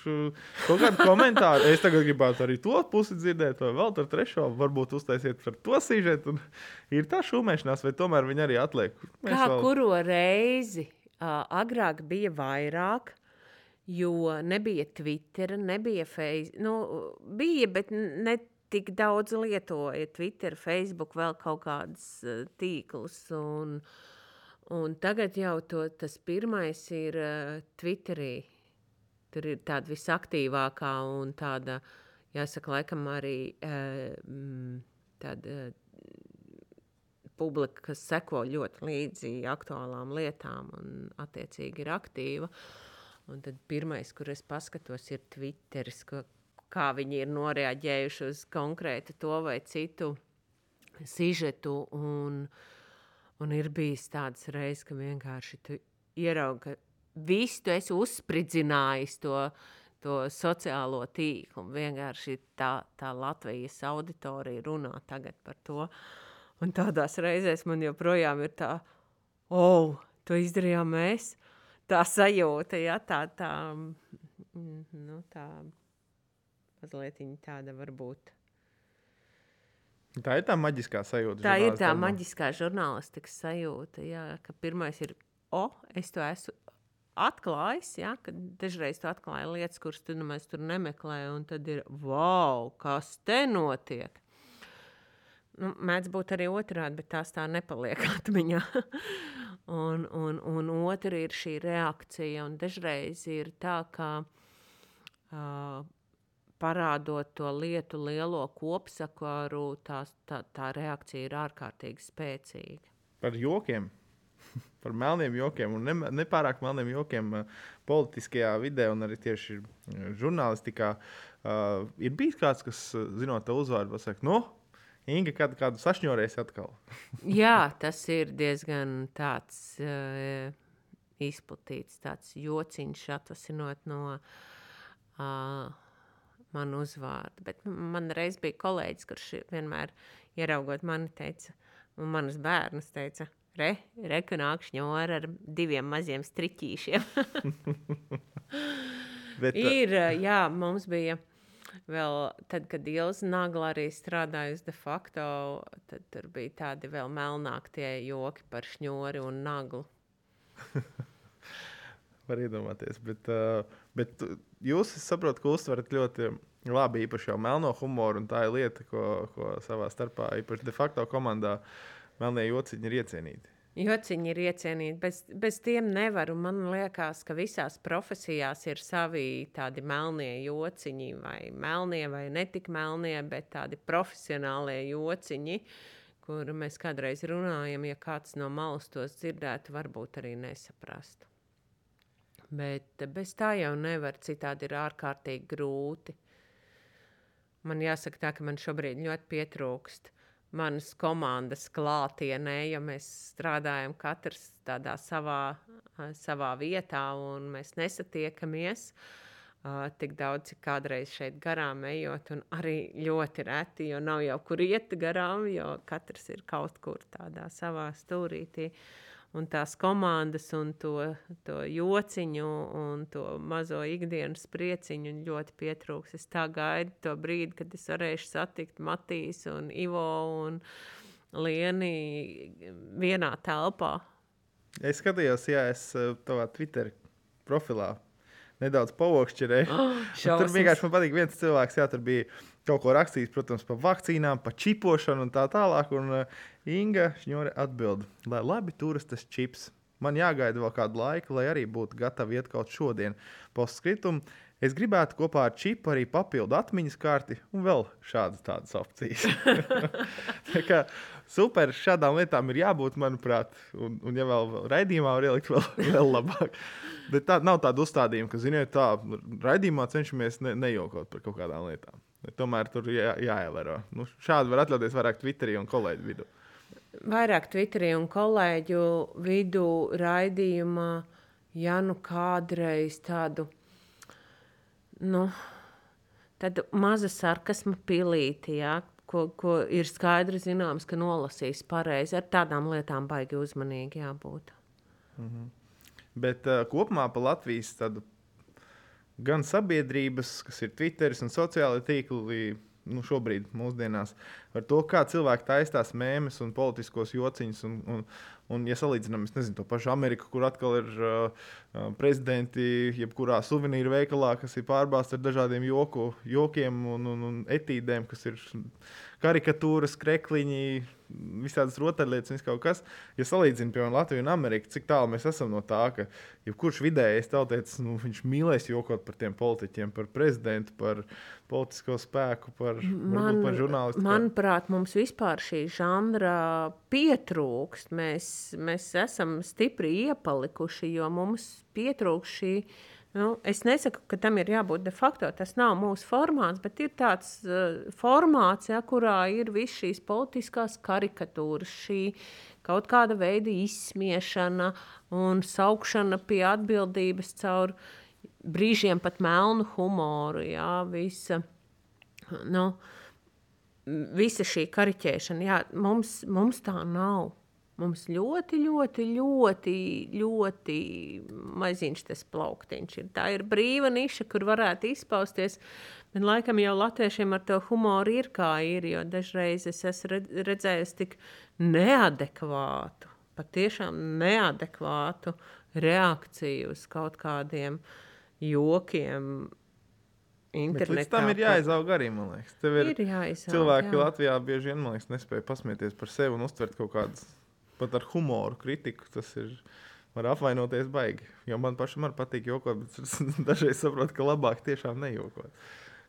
kaut kādu komentāru? Es tagad gribētu arī to pusi dzirdēt, vai vēl tur trešo. Varbūt uztaisiet par to sīžetu. Ir tā šūmēšanās, vai tomēr viņi arī atliek? Mēs kā vēl... kuro reizi? Uh, agrāk bija vairāk, jo nebija Twitter, nebija Facebook. Nu, bija, bet ne tik daudz lietoja Twitter, Facebook, vēl kaut kādas uh, tīklus. Un, uh, Un tagad jau to, tas pirmais ir uh, Twitterī. Tur ir tāda visaktīvākā un tāda, jāsaka, laikam arī uh, tāda uh, publika, kas seko ļoti līdzi aktuālām lietām un attiecīgi ir aktīva. Un tad pirmais, kur es paskatos, ir Twitteris, ko, kā viņi ir noreaģējuši uz konkrētu to vai citu sižetu. Un, uh, Un ir bijis tāds reizes, ka vienkārši tu ieraugi, ka visu tu esi uzspridzinājis to, to sociālo tīklu. Vienkārši tā, tā Latvijas auditorija runā tagad par to. Un tādās reizēs man joprojām ir tā, oh, to izdarījām mēs. Tā sajūta, ja tā, tā, mm, nu, tā mazliet tāda varbūt Tā ir tā maģiskā sajūta. Tā ir tā maģiskā žurnālistikas sajūta, jā, ka pirmais ir, o, es to esmu atklājis, ja, kad dažreiz tu atklāji lietas, kuras tu nemaz tur nemeklē, un tad ir, wow, kas te notiek? Nu, mēdz būt arī otrādi, bet tās tā nepaliek atmiņā. un, un, un otra ir šī reakcija, un dažreiz ir tā, ka uh, parādot to lietu lielo kopsakaru, tā, tā, tā reakcija ir ārkārtīgi spēcīga. Par jokiem. Par melniem jokiem un ne, nepārāk melniem jokiem uh, politiskajā vidē un arī tieši uh, žurnālistikā. Uh, ir bijis kāds, kas, uh, zinot tā uzvārdu, pasakā, no, Inga, kad kādu sašņorēs atkal. Jā, tas ir diezgan tāds uh, izplatīts, tāds jociņš atvasinot no uh, manu uzvārdu. Bet man reiz bija kolēģis, kurš vienmēr ieraugot mani, teica, un manas bērnus teica, re, re ka nāk šņora ar diviem maziem striķīšiem. Bet, ir, jā, mums bija vēl, tad, kad Ilza Nagla arī strādāja uz de facto, tad tur bija tādi vēl melnāk tie joki par šņori un naglu. Var iedomāties, bet, uh, bet jūs saprotat, ka uztverat ļoti labi, īpaši jau melno humoru, un tā ir lieta, ko, ko savā starpā, īpaši de facto komandā, melnie jociņi ir iecienīti. Jociņi ir iecienīti, bez, bez tiem nevar. Man liekas, ka visās profesijās ir savi tādi melnie jociņi, vai melnie, vai netik melnie, bet tādi profesionālie jociņi, kur mēs kādreiz runājam. Ja kāds no malas tos dzirdētu, varbūt arī nesaprastu. Bet bez tā jau nevar, citādi ir ārkārtīgi grūti. Man jāsaka, tā, ka man šobrīd ļoti pietrūkst manas komandas klātienē, jo mēs strādājam katrs tādā savā, savā vietā un mēs nesatiekamies. Uh, tik daudz, cik kādreiz šeit garām ejot, un arī ļoti reti, jo nav jau kur iet garām, jo katrs ir kaut kur tādā savā stūrītī. Uh, un tās komandas, un to, to jociņu, un to mazo ikdienas prieciņu ļoti pietrūks. Es tā gaidu to brīdi, kad es varēšu satikt Matīs un Ivo un Lieni vienā telpā. Es skatījos, jā, es eh, tavā Twitter profilā nedaudz pavokšķerēju. Oh, tur vienkārši man patīk viens cilvēks, jā, tur bija kaut ko rakstījis, protams, par vakcīnām, par čipošanu un tā tālāk. Un uh, Inga Šņore atbild, lai labi turas tas čips. Man jāgaida vēl kādu laiku, lai arī būtu gatavi iet kaut šodien. Postscriptum. Es gribētu kopā ar čipu arī papildu atmiņas karti un vēl šādas tādas opcijas. Tā kā super, šādām lietām ir jābūt, manuprāt, un, un ja vēl raidījumā var ielikt vēl, vēl labāk. Bet tā nav tāda uzstādījuma, ka, ziniet, tā raidījumā cenšamies ne, nejokot par kaut kādām lietām. Bet tomēr tur jā, jāievēro. Nu, šādi var atļauties vairāk Twitterī un kolēģi vidū. Vairāk Twitterī un kolēģu vidū raidījumā, ja nu kādreiz tādu nu, tādu mazu sarkasmu pilīti, ja, ko, ko ir skaidri zināms, ka nolasīs pareizi. Ar tādām lietām baigi uzmanīgi jābūt. Mm -hmm. Bet uh, kopumā pa Latvijas tādu gan sabiedrības, kas ir Twitter un sociālai tīkli, nu, šobrīd, mūsdienās, par to, kā cilvēki taisās mēmus un politiskos jociņus. Un, un, un, ja salīdzinām nezinu, to pašu Ameriku, kur atkal ir uh, prezidenti, jebkurā suvenīru veikalā, kas ir pārbāzts ar dažādiem joku, jokiem un, un, un etīdēm, kas ir karikatūras, krekliņi, visādas rotaļlietas un kaut kas. Ja salīdzinām, piemēram, Latviju un Ameriku, cik tālu mēs esam no tā, ka jebkurš vidējais tautietis, nu, viņš mīlēs jokot par tiem politiķiem, par prezidentu, par politisko spēku, par, Man, par žurnālistu. Manuprāt, mums vispār šī žanra pietrūkst. Mēs, mēs esam stipri iepalikuši, jo mums pietrūkst šī Nu, es nesaku, ka tam ir jābūt de facto. Tas nav mūsu formāts, bet ir tāds uh, formāts, ja, kurā ir visas šīs politiskās karikatūras, šī kaut kāda veida izsmiešana un saukšana pie atbildības caur brīžiem pat melnu humoru. Ja, visa, nu, visa šī kariķēšana, jā, mums, mums tā nav. Mums ļoti, ļoti, ļoti, ļoti maziņš tas plauktiņš ir. Tā ir brīva niša, kur varētu izpausties. Bet laikam jau latviešiem ar to humoru ir kā ir, jo dažreiz es esmu redzējis tik neadekvātu, patiešām neadekvātu reakciju uz kaut kādiem jokiem. Internetā. Tam ir jāizaug arī, man liekas. Tev ir, ir jāizaug, cilvēki jā. Latvijā bieži vien, man liekas, nespēja pasmieties par sevi un uztvert kaut kādas pat ar humoru, kritiku. Tas ir. Var apvainoties baigi. Jo man pašam patīk jokot, bet dažreiz saprotu, ka labāk tiešām nejokot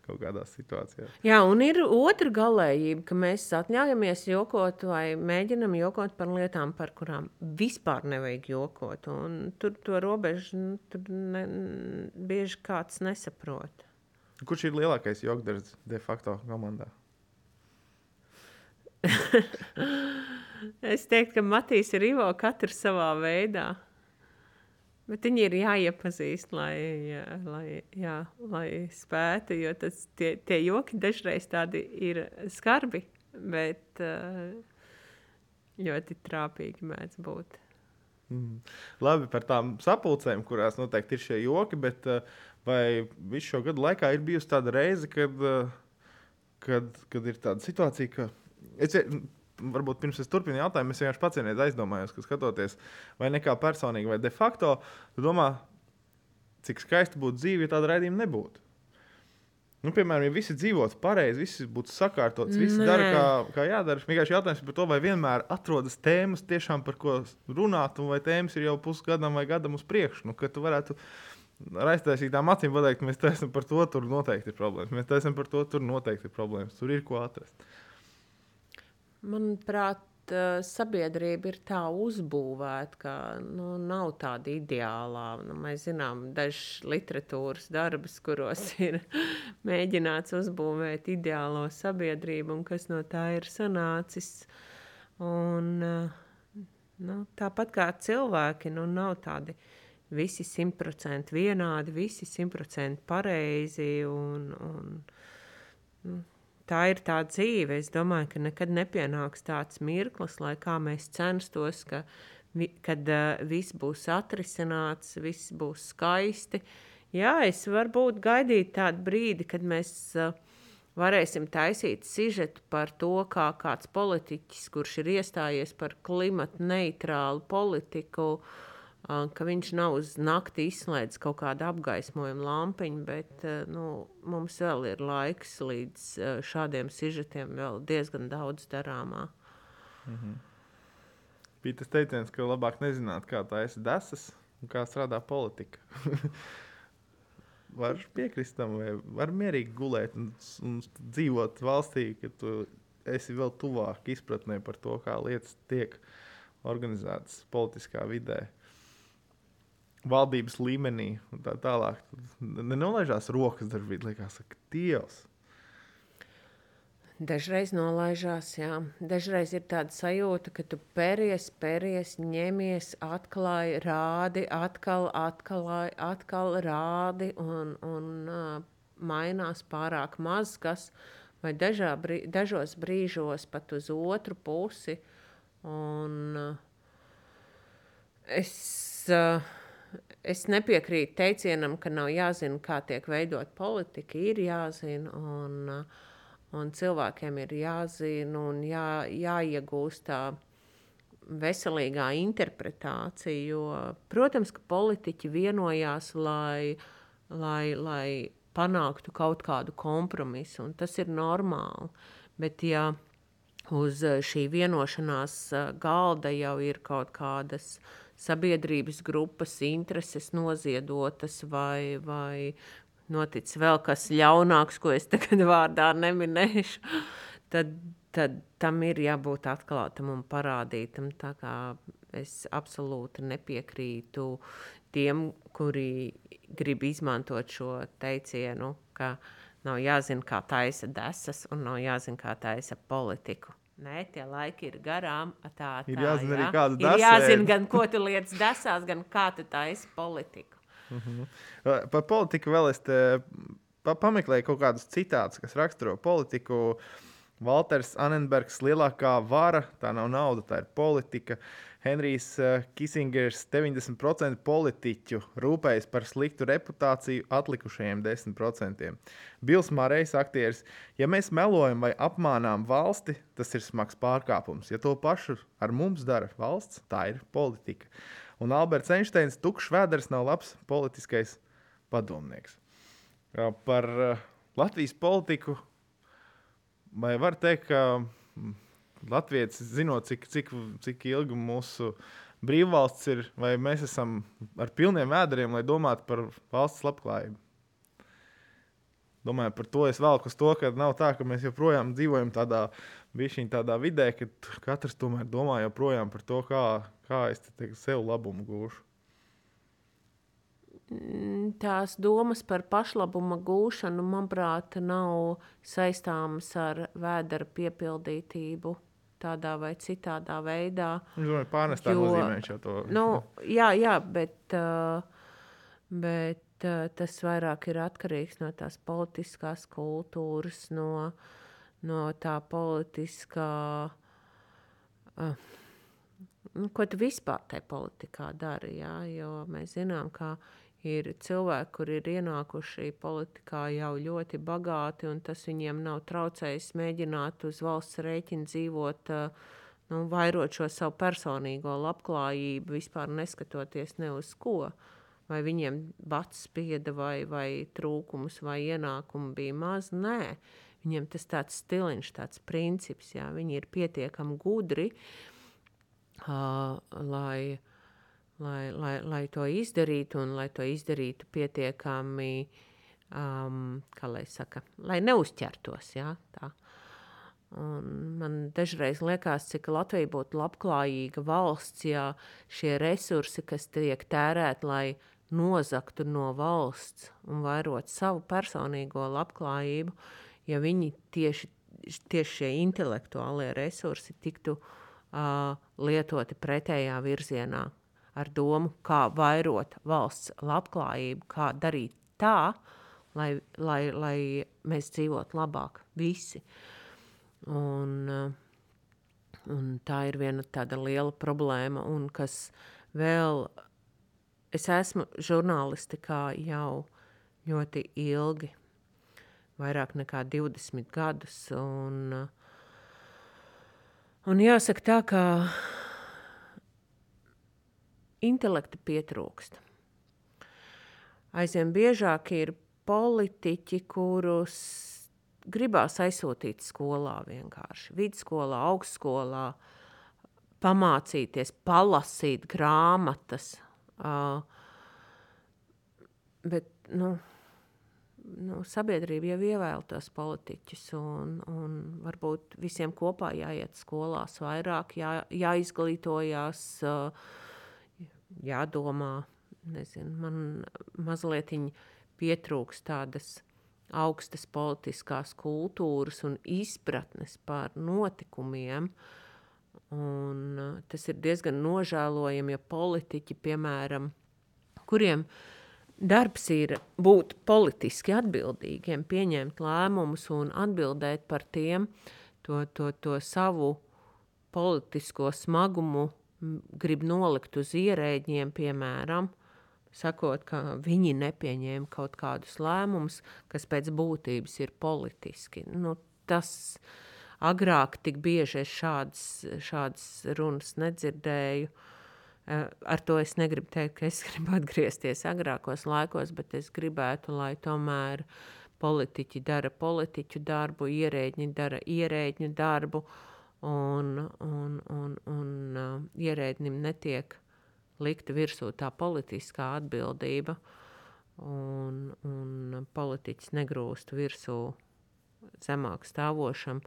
kaut kādās situācijās. Jā, un ir otra galējība, ka mēs atļaujamies jokot vai mēģinam jokot par lietām, par kurām vispār nevajag jokot. Un tur to robežu nu, tur ne, bieži kāds nesaprot. Kurš ir lielākais jokdarbs de facto komandā? Es teiktu, ka Matīs ir Ivo katrs savā veidā. Bet viņi ir jāiepazīst, lai, jā, lai, jā, lai spētu. Jo tas, tie, tie joki dažreiz tādi ir skarbi, bet uh, ļoti trāpīgi mēdz būt. Mm. Labi par tām sapulcēm, kurās noteikti ir šie joki, bet uh, vai visu šo gadu laikā ir bijusi tāda reize, kad, uh, kad, kad ir tāda situācija, ka es varbūt pirms es turpinu jautājumu, es vienkārši pacienīgi aizdomājos, ka skatoties vai nekā personīgi, vai de facto, domā, cik skaisti būtu dzīve, ja tāda raidījuma nebūtu. Nu, piemēram, ja visi dzīvotu pareizi, visi būtu sakārtots, visi dara, kā, kā jādara. Vienkārši jautājums par to, vai vienmēr atrodas tēmas, tiešām, par ko runāt, vai tēmas ir jau pusgadam vai gadam uz priekšu. Nu, tu varētu ar aiztaisītām acīm pateikt, mēs taisam par to, tur noteikti ir problēmas. Mēs taisam par to, tur noteikti ir problēmas. Tur ir ko atrast. Manuprāt, sabiedrība ir tā uzbūvēta, ka nu, nav tāda ideālā. Nu, mēs zinām, dažas literatūras darbus, kuros ir mēģināts uzbūvēt ideālo sabiedrību, un kas no tā ir sanācis. Un, nu, tāpat kā cilvēki, nu, nav tādi visi simtprocentīgi vienādi, visi simtprocentīgi pareizi. Un, un, nu, tā ir tā dzīve. Es domāju, ka nekad nepienāks tāds mirklis, lai kā mēs censtos, ka, vi, kad uh, viss būs atrisināts, viss būs skaisti. Jā, es varbūt gaidīju tādu brīdi, kad mēs uh, varēsim taisīt sižetu par to, kā kāds politiķis, kurš ir iestājies par klimatu neitrālu politiku, uh, ka viņš nav uz nakti izslēdzis kaut kādu apgaismojumu lampiņu, bet nu, mums vēl ir laiks līdz šādiem sižetiem vēl diezgan daudz darāmā. -hmm. Bija tas teiciens, ka labāk nezināt, kā tā ir desas un kā strādā politika. var piekrist tam, vai var mierīgi gulēt un, un dzīvot valstī, ka tu esi vēl tuvāk izpratnē par to, kā lietas tiek organizētas politiskā vidē. Valdības līmenī un tā tālāk. Nenolaižās rokas darbībā, liekas, ka Dievs. Dažreiz nolaižās, jā. Dažreiz ir tāda sajūta, ka tu pēries, pēries, ņemies, atklāji, rādi, atkal, atkal, atkal rādi un, un uh, mainās pārāk maz kas, vai dažā, brī, dažos brīžos pat uz otru pusi. Un, uh, es, uh, es nepiekrītu teicienam, ka nav jāzina, kā tiek veidot politika. Ir jāzina. Un, uh, Un cilvēkiem ir jāzina un jā, jāiegūst tā veselīgā interpretācija. Jo, protams, ka politiķi vienojās, lai, lai, lai panāktu kaut kādu kompromisu, un tas ir normāli. Bet, ja uz šī vienošanās galda jau ir kaut kādas sabiedrības grupas intereses noziedotas vai, vai, noticis vēl kas ļaunāks, ko es tagad vārdā neminēšu, tad, tad tam ir jābūt atklātam un parādītam. Es absolūti nepiekrītu tiem, kuri grib izmantot šo teicienu, ka nav jāzina, kā taisa desas, un nav jāzina, kā taisa politiku. Nē, tie laiki ir garām. Tā, tā, ir jāzina jā. arī, kāda ir jāzina, gan ko tu lietas desās, gan kā tu taisi politiku. Mm -hmm. Par politiku vēl es pa pameklēju kaut kādus citātus, kas raksturo politiku. Walters Annenbergs lielākā vara, tā nav nauda, tā ir politika. Henrijs Kisingers 90% politiķu rūpējas par sliktu reputāciju atlikušajiem 10%. Bils Mārējs, aktieris, ja mēs melojam vai apmānām valsti, tas ir smags pārkāpums. Ja to pašu ar mums dara valsts, tā ir politika. Un Alberts Einsteins, tukšs vēders, nav labs politiskais padomnieks. Par Latvijas politiku vai var teikt, ka mm, Latvijas zinot, cik, cik, cik ilgi mūsu brīvvalsts ir, vai mēs esam ar pilniem vēderiem, lai domātu par valsts labklājību. Domāju, par to es velku uz to, ka nav tā, ka mēs joprojām dzīvojam tādā, tādā vidē, ka katrs tomēr domā joprojām par to, kā, Kā es te sev labumu gūšu? Mm, tās domas par pašlabuma gūšanu, manuprāt, nav saistāmas ar vēdera piepildītību tādā vai citādā veidā. Es domāju, pārnestā jo, nozīmē šo to. Nu, jā, jā, bet, bet tas vairāk ir atkarīgs no tās politiskās kultūras, no, no tā politiskā. Nu, ko tu vispār tajā politikā dari. Jā? Jo mēs zinām, ka ir cilvēki, kuri ir ienākuši politikā jau ļoti bagāti, un tas viņiem nav traucējis mēģināt uz valsts rēķina dzīvot. Nu, vairot šo savu personīgo labklājību, vispār neskatoties ne uz ko. Vai viņiem bats spieda, vai, vai trūkums, vai ienākumu bija maz. Nē, viņiem tas tāds stiliņš, tāds princips, jā, viņi ir pietiekami gudri. Uh, uh, lai, lai, lai, to izdarītu un lai to izdarītu pietiekami, um, kā lai saka, lai neuzķertos. Ja, tā. Un man dažreiz liekas, cik Latvija būtu labklājīga valsts, ja šie resursi, kas tiek tērēti, lai nozaktu no valsts un vairot savu personīgo labklājību, ja viņi tieši, tieši šie intelektuālie resursi tiktu uh, lietoti pretējā virzienā ar domu, kā vairot valsts labklājību, kā darīt tā, lai, lai, lai mēs dzīvotu labāk visi. Un, un tā ir viena tāda liela problēma, un kas vēl, es esmu žurnālistikā jau ļoti ilgi, vairāk nekā 20 gadus, un Un jāsaka tā, ka intelekta pietrūkst. Aizvien biežāk ir politiķi, kurus gribās aizsūtīt skolā vienkārši. Vidusskolā, augstskolā, pamācīties, palasīt grāmatas. Uh, bet, nu, nu, sabiedrība jau ievēl tos politiķus, un, un varbūt visiem kopā jāiet skolās vairāk, jā, jāizglītojās, jādomā. Nezinu, man mazliet pietrūks tādas augstas politiskās kultūras un izpratnes par notikumiem. Un, tas ir diezgan nožēlojami, ja politiķi, piemēram, kuriem Darbs ir būt politiski atbildīgiem, pieņemt lēmumus un atbildēt par tiem, to, to, to savu politisko smagumu grib nolikt uz ierēģiem, piemēram, sakot, ka viņi nepieņēma kaut kādus lēmumus, kas pēc būtības ir politiski. Nu, tas agrāk tik bieži es šādas, šādas runas nedzirdēju. Uh, Eh, ar to es negribu teikt, ka es gribu atgriezties agrākos laikos, bet es gribētu, lai tomēr politiķi dara politiķu darbu, ierēģi dara ierēģu darbu, un, un, un, un uh, ierēdnim netiek likta virsū tā politiskā atbildība, un, un politiķis negrūst virsū zemāk stāvošam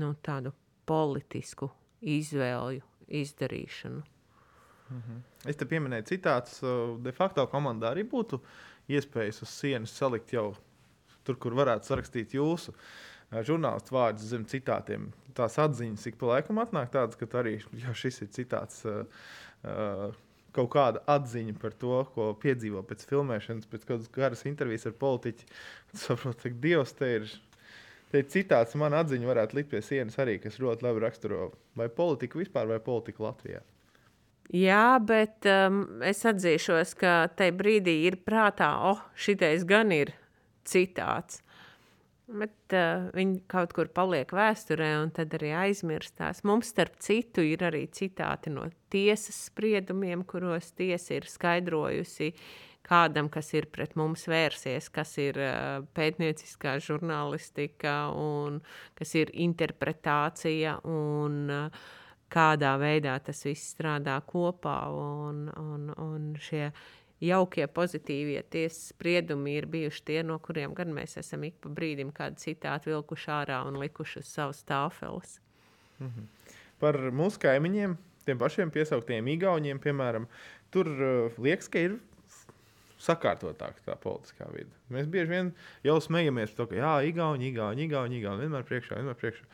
nu, tādu politisku izvēļu izdarīšanu. Mhm. Es te pieminēju citātus. De facto komandā arī būtu iespējas uz sienas salikt jau tur, kur varētu sarakstīt jūsu žurnālistu vārdus zem citātiem. Tās atziņas ik pa laikam atnāk tādas, ka arī šis ir citāts. Uh, kaut kāda atziņa par to, ko piedzīvo pēc filmēšanas, pēc kādas garas intervijas ar politiķu. Saprotu, ka Dievs te ir. Te ir citāts, man atziņa varētu likt pie sienas arī, kas ļoti labi raksturo vai politiku vispār, vai politiku Latvijā. Jā, bet um, es atzīšos, ka tajā brīdī ir prātā, oh, šitais gan ir citāts. Bet uh, viņi kaut kur paliek vēsturē, un tad arī aizmirstās. Mums, starp citu, ir arī citāti no tiesas spriedumiem, kuros tiesa ir skaidrojusi kādam, kas ir pret mums vērsies, kas ir uh, pētnieciskā žurnālistika un kas ir interpretācija. Un, uh, kādā veidā tas viss strādā kopā. Un, un, un šie jaukie, pozitīvie tiesas spriedumi ir bijuši tie, no kuriem gan mēs esam ik pa brīdim kādu citātu vilkuši ārā un likuši uz savas tāfeles. Mm -hmm. Par mūsu kaimiņiem, tiem pašiem piesauktiem Igauniem, piemēram, tur uh, liekas, ka ir sakārtotāka tā politiskā vide. Mēs bieži vien jau smejamies par to, ka jā, Igauni, Igauni, Igauni, Igauni vienmēr priekšā, vienmēr priekšā.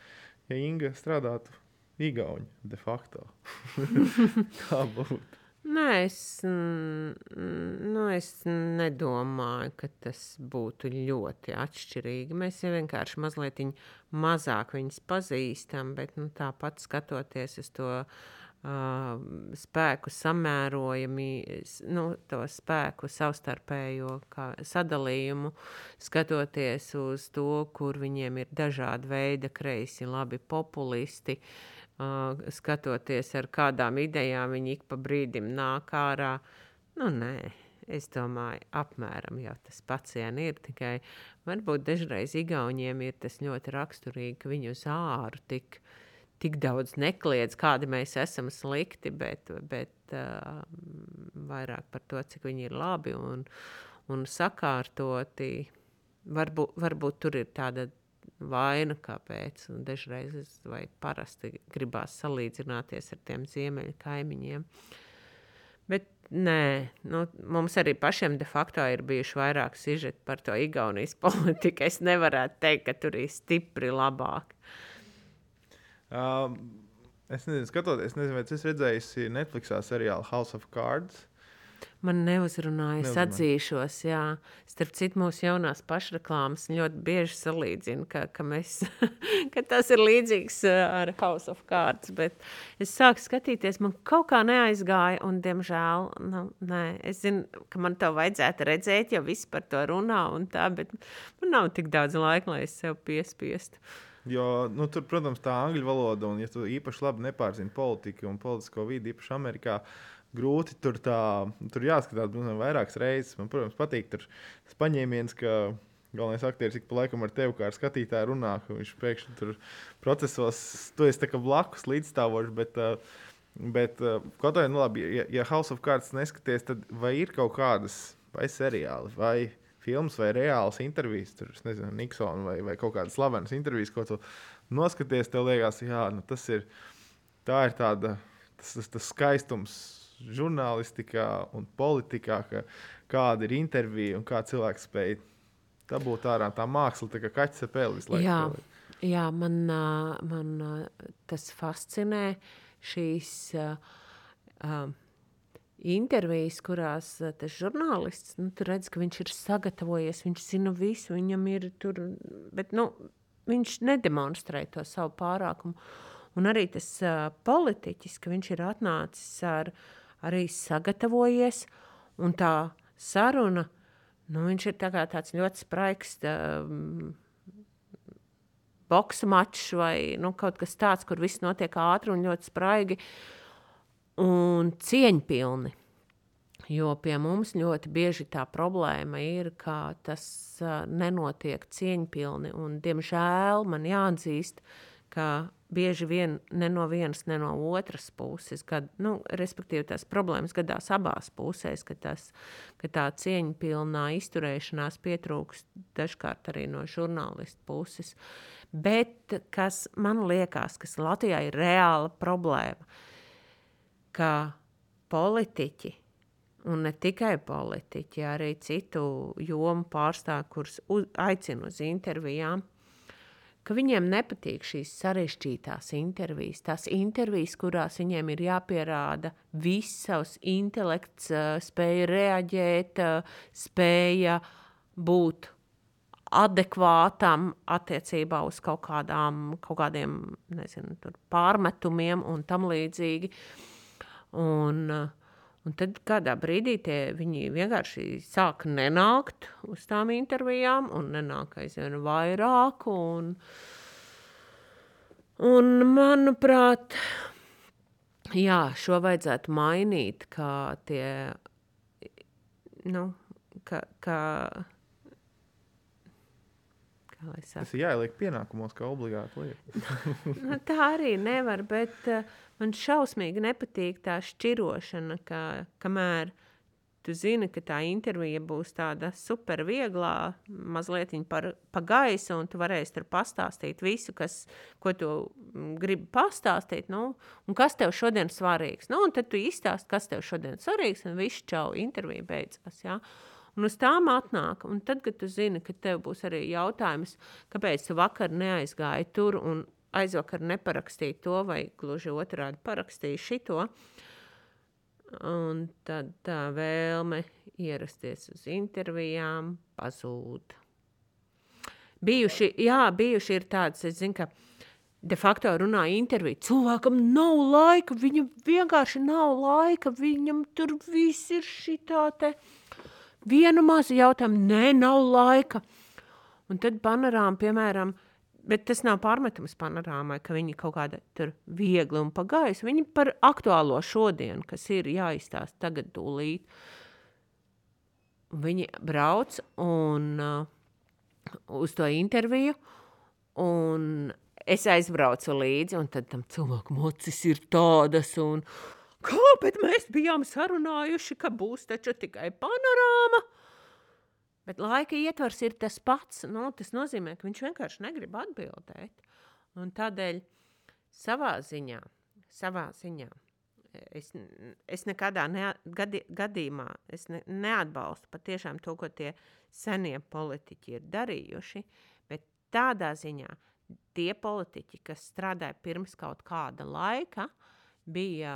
Ja Inga strādātu Igauni de facto. Tā būtu. Nē, es, nu, es nedomāju, ka tas būtu ļoti atšķirīgi. Mēs jau vienkārši mazliet mazāk viņus pazīstam, bet nu, tāpat skatoties uz to uh, spēku samērojami, nu, to spēku savstarpējo sadalījumu, skatoties uz to, kur viņiem ir dažādi veidi, kreisi, labi populisti. Uh, skatoties, ar kādām idejām viņi ik pa brīdim nāk ārā. Nu, nē, es domāju, apmēram jau tas pats ir. Tikai varbūt dažreiz Igauniem ir tas ļoti raksturīgi, ka viņi uz āru tik, tik daudz nekliedz, kādi mēs esam slikti, bet, bet uh, vairāk par to, cik viņi ir labi un, un sakārtoti. Varbūt, varbūt tur ir tāda vaina, kāpēc. Un dažreiz vai parasti gribās salīdzināties ar tiem ziemeļu kaimiņiem. Bet nē, nu, mums arī pašiem de facto ir bijuši vairāk sižeti par to Igaunijas politiku. Es nevarētu teikt, ka tur ir stipri labāk. Um, es nezinu, skatoties, nezinu, vai tas redzējis Netflix seriālu House of Cards. Man neuzrunāja, es atzīšos, jā. Starp citu, mūsu jaunās pašreklāmas ļoti bieži salīdzina, ka, ka, mēs, ka tas ir līdzīgs ar House of Cards, bet es sāku skatīties, man kaut kā neaizgāja, un, diemžēl, nu, nē, es zinu, ka man to vajadzētu redzēt, jo viss par to runā un tā, bet man nav tik daudz laika, lai es sev piespiestu. Jo, nu, tur, protams, tā angļu valoda, un ja tu īpaši labi nepārzini politiku un politisko vidi, īpaši Amerikā, grūti tur tā, tur jāskatās vairākas reizes. Man, protams, patīk tas paņēmiens, ka galvenais aktieris ik pa laikam ar tevi kā ar skatītāju runā, ka viņš pēkšņi tur procesos, tu esi blakus līdzstāvošs. Bet, bet kaut kā, nu, labi, ja, ja House of Cards neskaties, tad vai ir kaut kādas vai seriāli vai filmas vai reāls intervijas, tur, nezinu, Niksona vai, vai kaut kādas slavenas intervijas, ko tu noskaties, tev liekas, jā, nu, tas ir, tā ir tāda, tas, tas, tas skaistums žurnālistikā un politikā, ka kāda ir intervija un kā cilvēks spēj dabūt ārā tā māksla, tā kā kaķis ar pēli visu laiku. Jā, jā man, man tas fascinē šīs uh, intervijas, kurās tas žurnālists nu, redz, ka viņš ir sagatavojies, viņš zina visu, viņam ir tur, bet nu, viņš nedemonstrē to savu pārākumu. Un arī tas uh, politiķis, ka viņš ir atnācis ar, arī sagatavojies, un tā saruna, nu, viņš ir tā tāds ļoti spraigs. Um, Boxa mačs vai nu, kaut kas tāds, kur viss notiek ātri un ļoti spraigi un cieņpilni. Jo pie mums ļoti bieži tā problēma ir, ka tas uh, nenotiek cieņpilni. Un, diemžēl man jāatzīst, ka bieži vien ne no vienas, ne no otras puses, kad, nu, respektīvi, tās problēmas gadās abās pusēs, ka, tas, ka tā cieņpilnā izturēšanās pietrūkst dažkārt arī no žurnālistu puses. Bet kas man liekas, kas Latvijā ir reāla problēma, ka politiķi un ne tikai politiķi, arī citu jomu pārstāvji, kurus aicinu uz intervijām, ka viņiem nepatīk šīs sarežģītās intervijas. Tās intervijas, kurās viņiem ir jāpierāda viss savs intelekts, spēja reaģēt, spēja būt adekvātam attiecībā uz kaut, kādām, kaut kādiem nezinu, pārmetumiem un tam līdzīgi. Un, uh, Un tad kādā brīdī viņi vienkārši sāk nenākt uz tām intervijām, un nenāk aizvien vairāk. Un, un manuprāt, jā, šo vajadzētu mainīt, kā tie, nu, ka, ka, Tas ir jāieliek pienākumos, kā obligāti lieta. nu, tā arī nevar, bet uh, man šausmīgi nepatīk tā šķirošana, ka kamēr tu zini, ka tā intervija būs tāda super vieglā, mazliet par, pa gaisu, un tu varēsi tur pastāstīt visu, kas, ko tu mm, gribi pastāstīt, nu, un kas tev šodien svarīgs. Nu, un tad tu izstāsti, kas tev šodien svarīgs, un viss čau, intervija beidzās, jā. Un uz tām atnāk, un tad, kad tu zini, ka tev būs arī jautājums, kāpēc tu vakar neaizgāji tur un aizvakar neparakstīju to, vai gluži otrādi parakstīju šito. Un tad tā vēlme ierasties uz intervijām pazūd. Bijuši, jā, bijuši ir tāds, es zinu, ka de facto runā interviju. Cilvēkam nav laika, viņam vienkārši nav laika, viņam tur viss ir šitā te. Vienu mazu jautājumu, nē, nav laika. Un tad panorāma, piemēram, uh, Bet tas nav pārmetums panorāmai, ka viņi kaut kāda tur viegli un pagājis. Viņi par aktuālo šodienu, kas ir jāizstāsta tagad tūlīt. Viņi brauc un uh, uz to interviju, un es aizbraucu līdzi, un tad tam cilvēkam acis ir tādas, un kāpēc mēs bijām sarunājuši, ka būs taču tikai panorāma? Bet laika ietvars ir tas pats. Nu, tas nozīmē, ka viņš vienkārši negrib atbildēt. Un tādēļ savā ziņā, savā ziņā es, es nekādā ne, gadi, gadījumā es ne, neatbalstu patiešām to, ko tie senie politiķi ir darījuši. Bet tādā ziņā tie politiķi, kas strādāja pirms kaut kāda laika, bija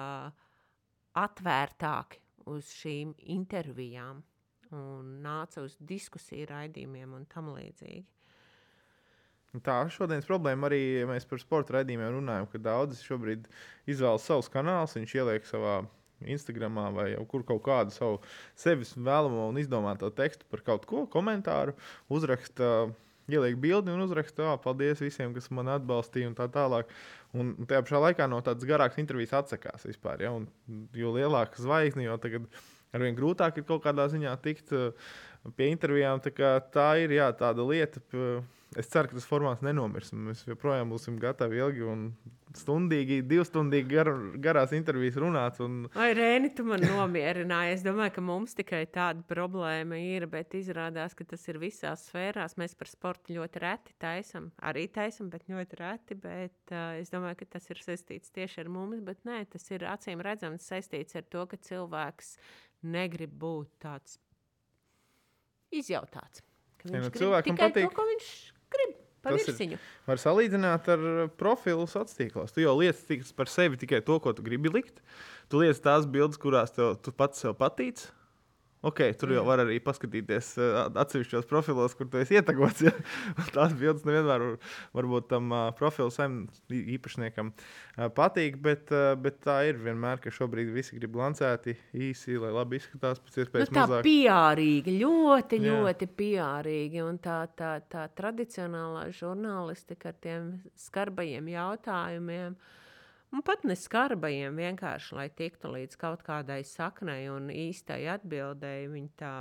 atvērtāki uz šīm intervijām un nāca uz diskusiju raidījumiem un tam līdzīgi. Tā šodienas problēma arī, ja mēs par sporta raidījumiem runājam, ka daudzi šobrīd izvēlas savus kanālus, viņš ieliek savā Instagram vai kur kaut kādu savu sevis vēlamo un izdomāto tekstu par kaut ko, komentāru, uzraksta, ieliek bildi un uzraksta, paldies visiem, kas man atbalstīja un tā tālāk. Un tajā pašā laikā no tādas garākas intervijas atsakās vispār. Ja? Un, jo lielāka zvaigzne, jo tagad arvien grūtāk ir kaut kādā ziņā tikt pie intervijām. Tā, tā ir jā, tāda lieta. Es ceru, ka tas formāts nenomirs. Mēs joprojām būsim gatavi ilgi un stundīgi, divstundīgi gar, garās intervijas runāt. Un... Ai, Rēni, tu man nomierināji. Es domāju, ka mums tikai tāda problēma ir, bet izrādās, ka tas ir visās sfērās. Mēs par sportu ļoti reti taisam, arī taisam, bet ļoti reti. Bet, uh, es domāju, ka tas ir saistīts tieši ar mums, bet nē, tas ir acīm redzams saistīts ar to, ka cilvēks negrib būt tāds izjautāts. Ja, nu, cilvēkam patīk, to, ko viņš grib. Ir, var salīdzināt ar profilu sociālos tīklos. Tu jau liec par sevi tikai to, ko tu gribi likt. Tu liec tās bildes, kurās tev, tu pats sev patīc. Ok, tur jau var arī paskatīties uh, atsevišķos profilos, kur tu esi ietegots. Ja? Tās bildes nevienmēr var, varbūt tam uh, profilu īpašniekam uh, patīk, bet, bet tā ir vienmēr, ka šobrīd visi grib lancēti īsi, lai labi izskatās pēc iespējas nu, tā mazāk. Piārīgi, ļoti, Jā. ļoti piārīgi. Un tā, tā, tā tradicionālā žurnālistika ar tiem skarbajiem jautājumiem. Uh, Un pat ne skarbajiem, vienkārši lai tiktu līdz kaut kādai saknei un īstai atbildēji. Viņi tā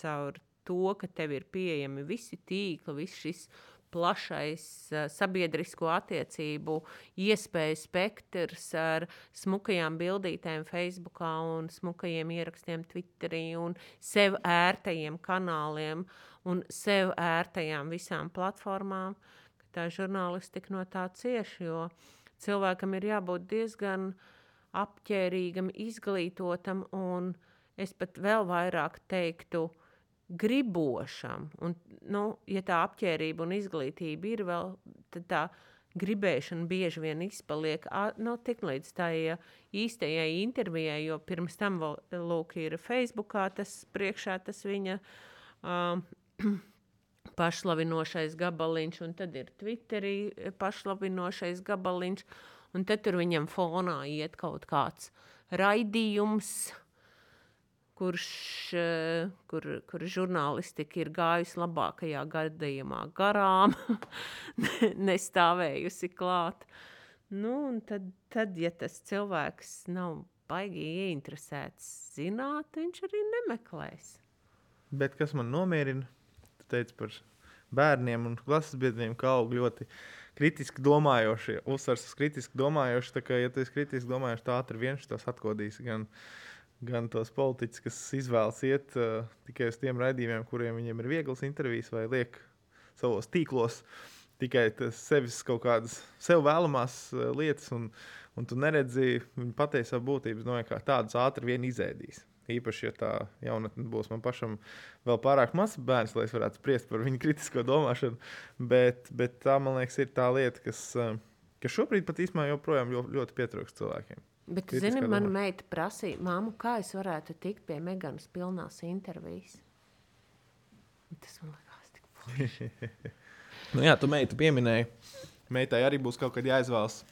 caur to, ka tev ir pieejami visi tīkli, viss šis plašais uh, sabiedrisko attiecību iespēju spektrs ar smukajām bildītēm Facebook un smukajiem ierakstiem Twitterī un sev ērtajiem kanāliem un sev ērtajām visām platformām, tā žurnālistika no tā cieši, jo uh, cilvēkam ir jābūt diezgan apģērbīgam, izglītotam, un es pat vēl vairāk teiktu, gribošam. Un, nu, ja tā apģērbība un izglītība ir vēl, tad tā gribēšana bieži vien izpaliek nu, tik līdz tai īstajai intervijai, jo pirms tam vēl lūk, ir Facebookā tas priekšā tas viņa. Um, pašlavinošais gabaliņš, un tad ir Twitterī pašlavinošais gabaliņš, un tad tur viņam fonā iet kaut kāds raidījums, kurš, eh, kur, kur žurnālistika ir gājusi labākajā gadījumā garām, nestāvējusi klāt. Nu, tad, tad, ja tas cilvēks nav baigi ieinteresēts zināt, viņš arī nemeklēs. Bet kas man nomierina? Teica par bērniem un klases biedriem, ka aug ļoti kritiski domājošie, uzsvers uz kritiski domājošie. Tā kā, ja tu esi kritiski domājošs, tā ātri viens tos atkodīs. Gan, gan tos politiķus, kas izvēlas iet uh, tikai uz tiem raidījumiem, kuriem viņiem ir vieglas intervijas vai liek savos tīklos tikai sevis kaut kādas sev vēlamās uh, lietas, un, un tu neredzi viņu patiesā būtības, no kā tādas ātri vien izēdīs. Īpaši, ja tā jaunatne būs man pašam vēl pārāk mazs bērns, lai es varētu spriest par viņu kritisko domāšanu. Bet, bet tā, man liekas, ir tā lieta, kas, eh, kas šobrīd pat īstenībā joprojām ļoti pietrūkst cilvēkiem. Bet, Kritiskā zini, mana meita prasīja, māmu, kā es varētu tikt pie Meganas pilnās intervijas. Tas man liekas tik forši. nu jā, tu meitu pieminēji. Meitai arī būs kaut kad jāizvēlas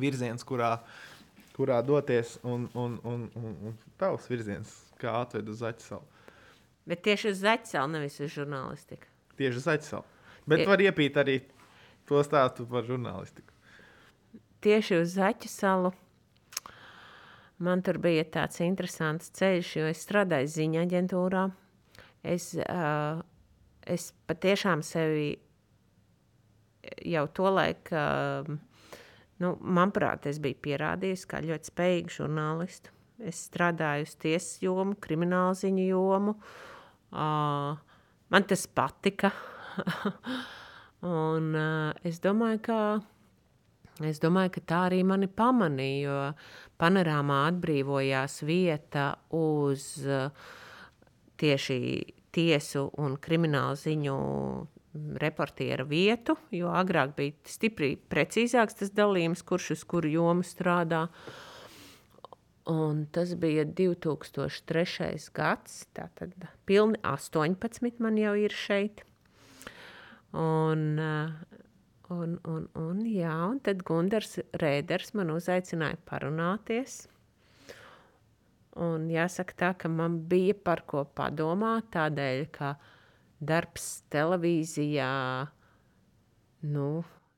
virziens, kurā uh, kurā doties, un, un, un, un, un tavs virziens, kā atved uz Zaķu salu. Bet tieši uz Zaķu salu, nevis uz žurnālistiku. Tieši uz Zaķu salu. Bet Tie... var iepīt arī to stāstu par žurnālistiku. Tieši uz Zaķu salu. Man tur bija tāds interesants ceļš, jo es strādāju ziņā aģentūrā. Es, uh, es patiešām sevi jau to laiku uh, Nu, manuprāt, es biju pierādījis, kā ļoti spējīgu žurnālistu. Es strādāju uz tiesas jomu, kriminālu ziņu jomu. Uh, man tas patika. un, uh, es, domāju, ka, es domāju, ka tā arī mani pamanīja. Jo panorāmā atbrīvojās vieta uz uh, tieši tiesu un kriminālu ziņu reportiera vietu, jo agrāk bija stipri precīzāks tas dalījums, kurš uz kuru jomu strādā. Un tas bija 2003. gads, tātad pilni 18 man jau ir šeit. Un, un, un, un, jā, un tad Gundars Rēders man uzaicināja parunāties. Un jāsaka tā, ka man bija par ko padomāt, tādēļ, ka uh, darbs televīzijā. Nu,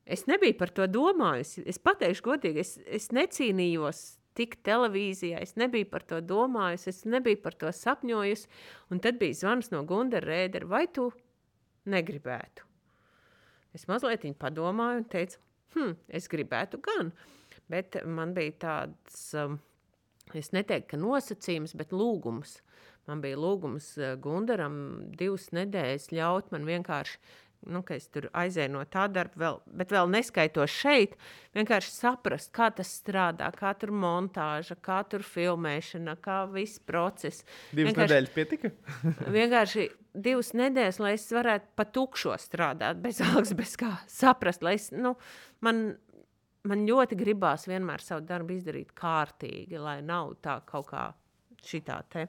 es nebiju par to domājusi. Es pateikšu godīgi, es, es necīnījos tik televīzijā, es nebiju par to domājusi, es nebiju par to sapņojusi. Un tad bija zvans no Gundara Rēdera, vai tu negribētu? es mazliet padomāju un teicu, hm, es gribētu gan. Bet man bija tāds, um, es neteiktu, ka nosacījums, bet lūgums. Man bija lūgums uh, Gundaram divas nedēļas ļaut man vienkārši nu, es tur aizēju no tā darba, vēl, bet vēl neskaitot šeit, vienkārši saprast, kā tas strādā, kā tur montāža, kā tur filmēšana, kā viss process. Divas vienkārši, nedēļas pietika? vienkārši divas nedēļas, lai es varētu pa tukšo strādāt, bez algas, bez kā saprast, lai es, nu, man, man ļoti gribās vienmēr savu darbu izdarīt kārtīgi, lai nav tā kaut kā šitā te.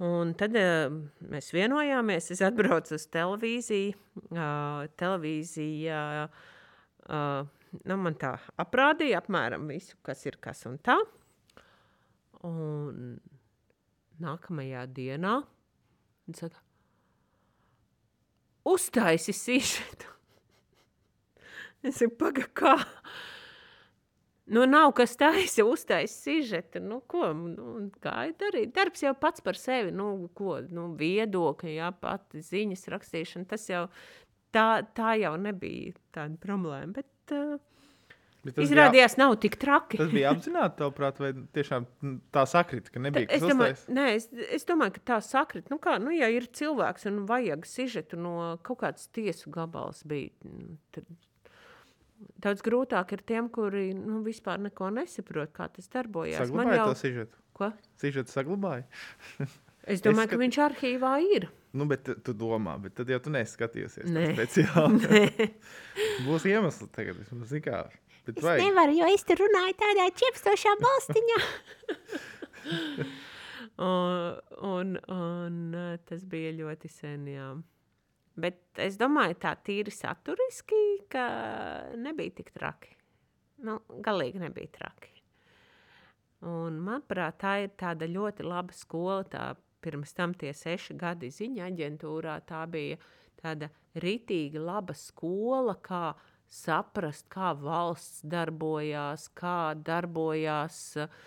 Un tad uh, mēs vienojāmies, es atbraucu uz televīziju. Uh, televīzija uh, nu, man tā aprādīja apmēram visu, kas ir kas un tā. Un nākamajā dienā viņa saka, uztaisi sižetu. es saku, pagaidi, kā? Nu, nav kas taisa, uztaisa sižetu. Nu, ko, nu, darīt? Darbs jau pats par sevi, nu, ko, nu, viedokļi, jā, pati ziņas rakstīšana, tas jau, tā, tā jau nebija tāda problēma, bet uh, Bet Izrādījās, bija, nav tik traki. tas bija apzināti, tavuprāt, vai tiešām tā sakrita, ka nebija tā, es domāju, nē, es, es domāju, ka tā sakrita. Nu, kā, nu, ja ir cilvēks un vajag sižetu no kaut kādas tiesu gabals, bija, nu, tad Daudz grūtāk ir tiem, kuri nu, vispār neko nesaprot, kā tas darbojas. Saglabāja jau... to sižetu. Ko? Sižetu saglabāja. es domāju, es skat... ka viņš arhīvā ir. Nu, bet tu domā, bet tad jau tu neskatīsies. Nē, speciāli. Būs iemesli tagad, vismaz kā. Bet es vai? nevaru, jo es te runāju tādā čiepstošā balstiņā. un, un, un tas bija ļoti sen, jā. Bet es domāju, tā tīri saturiski, ka nebija tik traki. Nu, galīgi nebija traki. Un, manuprāt, tā ir tāda ļoti laba skola. Tā pirms tam tie seši gadi ziņa aģentūrā, tā bija tāda ritīgi laba skola, kā saprast, kā valsts darbojās, kā darbojās uh,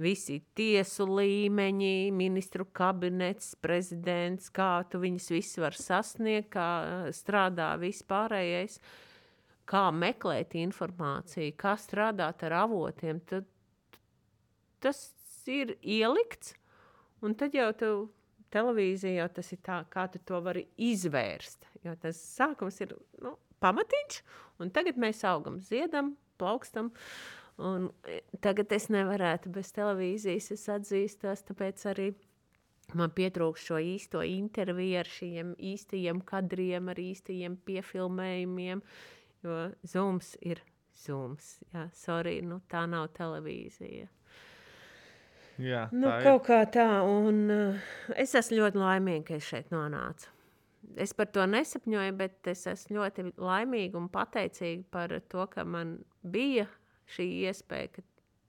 visi tiesu līmeņi, ministru kabinets, prezidents, kā tu viņus visus var sasniegt, kā eh, strādā vispārējais, kā meklēt informāciju, kā strādāt ar avotiem. Tad, tas ir ielikts, un tad jau tu televīzija jau tas ir tā, kā tu to vari izvērst. Jo tas sākums ir nu, pamatiņš, un tagad mēs augam, ziedam, plaukstam. Uh, Un e, tagad es nevarētu bez televīzijas, es atzīstos, tāpēc arī man pietrūkst šo īsto interviju ar šiem īstajiem kadriem, ar īstajiem piefilmējumiem, jo zooms ir zooms. Jā, sorry, nu tā nav televīzija. Jā, nu, kaut kā tā, un uh, es esmu ļoti laimīga, ka es šeit nonācu. Es par to nesapņoju, bet es esmu ļoti laimīga un pateicīga par to, ka man bija šī iespēja, ka,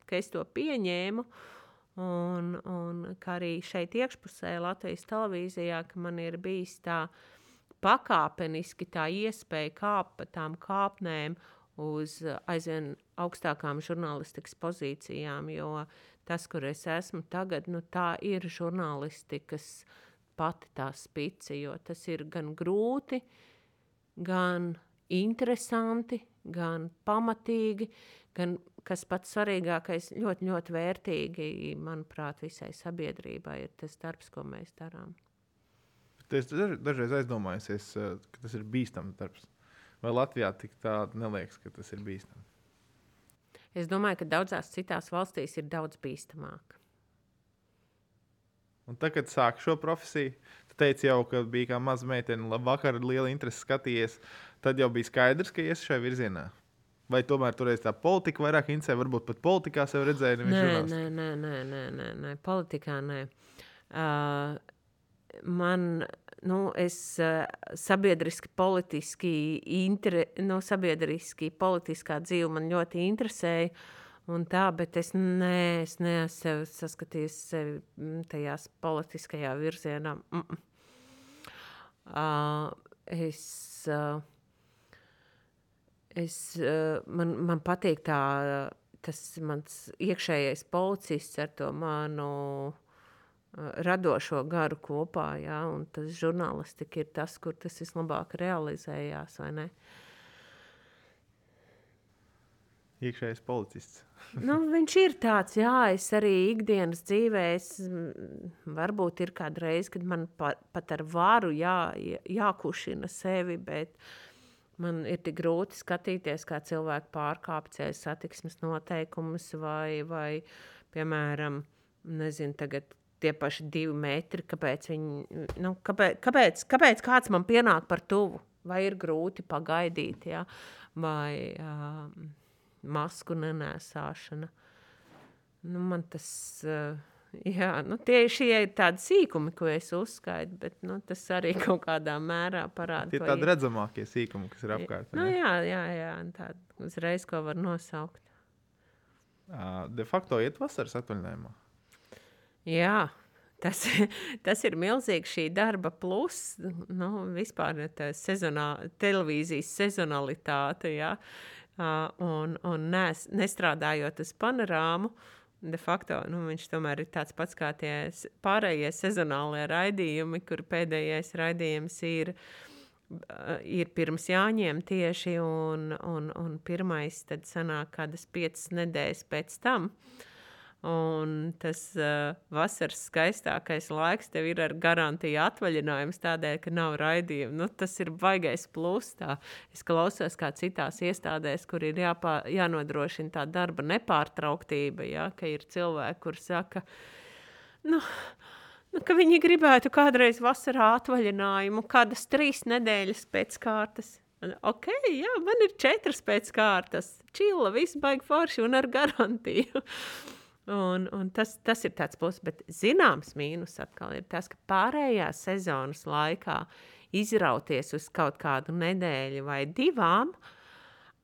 ka es to pieņēmu. Un, un kā arī šeit iekšpusē Latvijas televīzijā, ka man ir bijis tā pakāpeniski tā iespēja kāpt pa tām kāpnēm uz aizvien augstākām žurnālistikas pozīcijām, jo tas, kur es esmu tagad, nu, tā ir žurnālistikas pati tā spice, jo tas ir gan grūti, gan interesanti, gan pamatīgi, gan, kas pats svarīgākais, ļoti, ļoti vērtīgi, manuprāt, visai sabiedrībai ir tas darbs, ko mēs darām. Es dažreiz aizdomājos, eh, ka tas ir bīstams darbs. Vai Latvijā tik tāda neliekas, ka tas ir bīstams? Es domāju, ka daudzās citās valstīs ir daudz bīstamāk. Un tad, kad sāku šo profesiju, tu teici jau, ka bija kā maza meitene, labi, vakar ar lielu interesi skatījies. Tad jau bija skaidrs, ka ies šajā virzienā. Vai tomēr toreiz tā politika vairāk interesē, varbūt pat politikā sev redzēja? Nē, nē, nē, nē, nē, nē, nē, politikā nē. Uh, man, nu, es uh, sabiedriski, politiski, inter, nu, sabiedriski, politiskā dzīve man ļoti interesēja. Un tā, bet es, ne, es neesmu saskatījis sevi mm, tajā politiskajā virzienā. Mm -mm. Uh, es uh, Es, eh, man, man patīk tā, tas mans iekšējais policists ar to manu radošo garu kopā. Ja? Un tas žurnālistika ir tas, kur tas vislabāk realizējās. Iekšējais policists. nu, viņš ir tāds, jā, es arī ikdienas dzīvē, es, varbūt ir kāda reize, kad man pa, pat ar varu jā, jākušina sevi, bet man ir tik grūti skatīties, kā cilvēki pārkāpj satiksmes noteikumus vai, vai piemēram, nezinu, tagad tie paši divi metri, kāpēc, viņi, nu, kāpēc, kāpēc, kāpēc kāds man pienāk par tuvu, vai ir grūti pagaidīt, ja? vai uh, masku nenēsāšana. Nu, man tas, uh, jā, nu, tie šie ir tādi sīkumi, ko es uzskaitu, bet nu, tas arī kaut kādā mērā parāda. Tie ir tādi redzamākie sīkumi, kas ir apkārt. Nu, jā, jā, jā, tādi uzreiz, ko var nosaukt. Uh, de facto iet vasaras atvaļinājumā. Jā, tas, tas ir milzīgs šī darba plus. Nu, vispār tā sezonā, televīzijas sezonalitāte. Ja? Un, un nes, nestrādājot uz panorāmu, de facto nu, viņš tomēr ir tāds pats kā tie pārējie sezonālie raidījumi, kur pēdējais raidījums ir. Ir pirms jāņem tieši, un, un, un pirmais tad sanāk kādas piecas nedēļas pēc tam. Uh, Un tas uh, vasaras skaistākais laiks tev ir ar garantiju atvaļinājums, tādēļ, ka nav raidījumu. Nu, tas ir baigais plus. Tā. Es klausos, kā citās iestādēs, kur ir jāpā, jānodrošina tā darba nepārtrauktība, ja, ka ir cilvēki, kur saka, nu, nu, ka viņi gribētu kādreiz vasarā atvaļinājumu, kādas trīs nedēļas pēc kārtas. Ok, jā, man ir četras pēc kārtas. Čila, viss baigi forši un ar garantiju. Un, un tas, tas ir tāds pluss, bet zināms mīnus atkal ir tas, ka pārējā sezonas laikā izrauties uz kaut kādu nedēļu vai divām,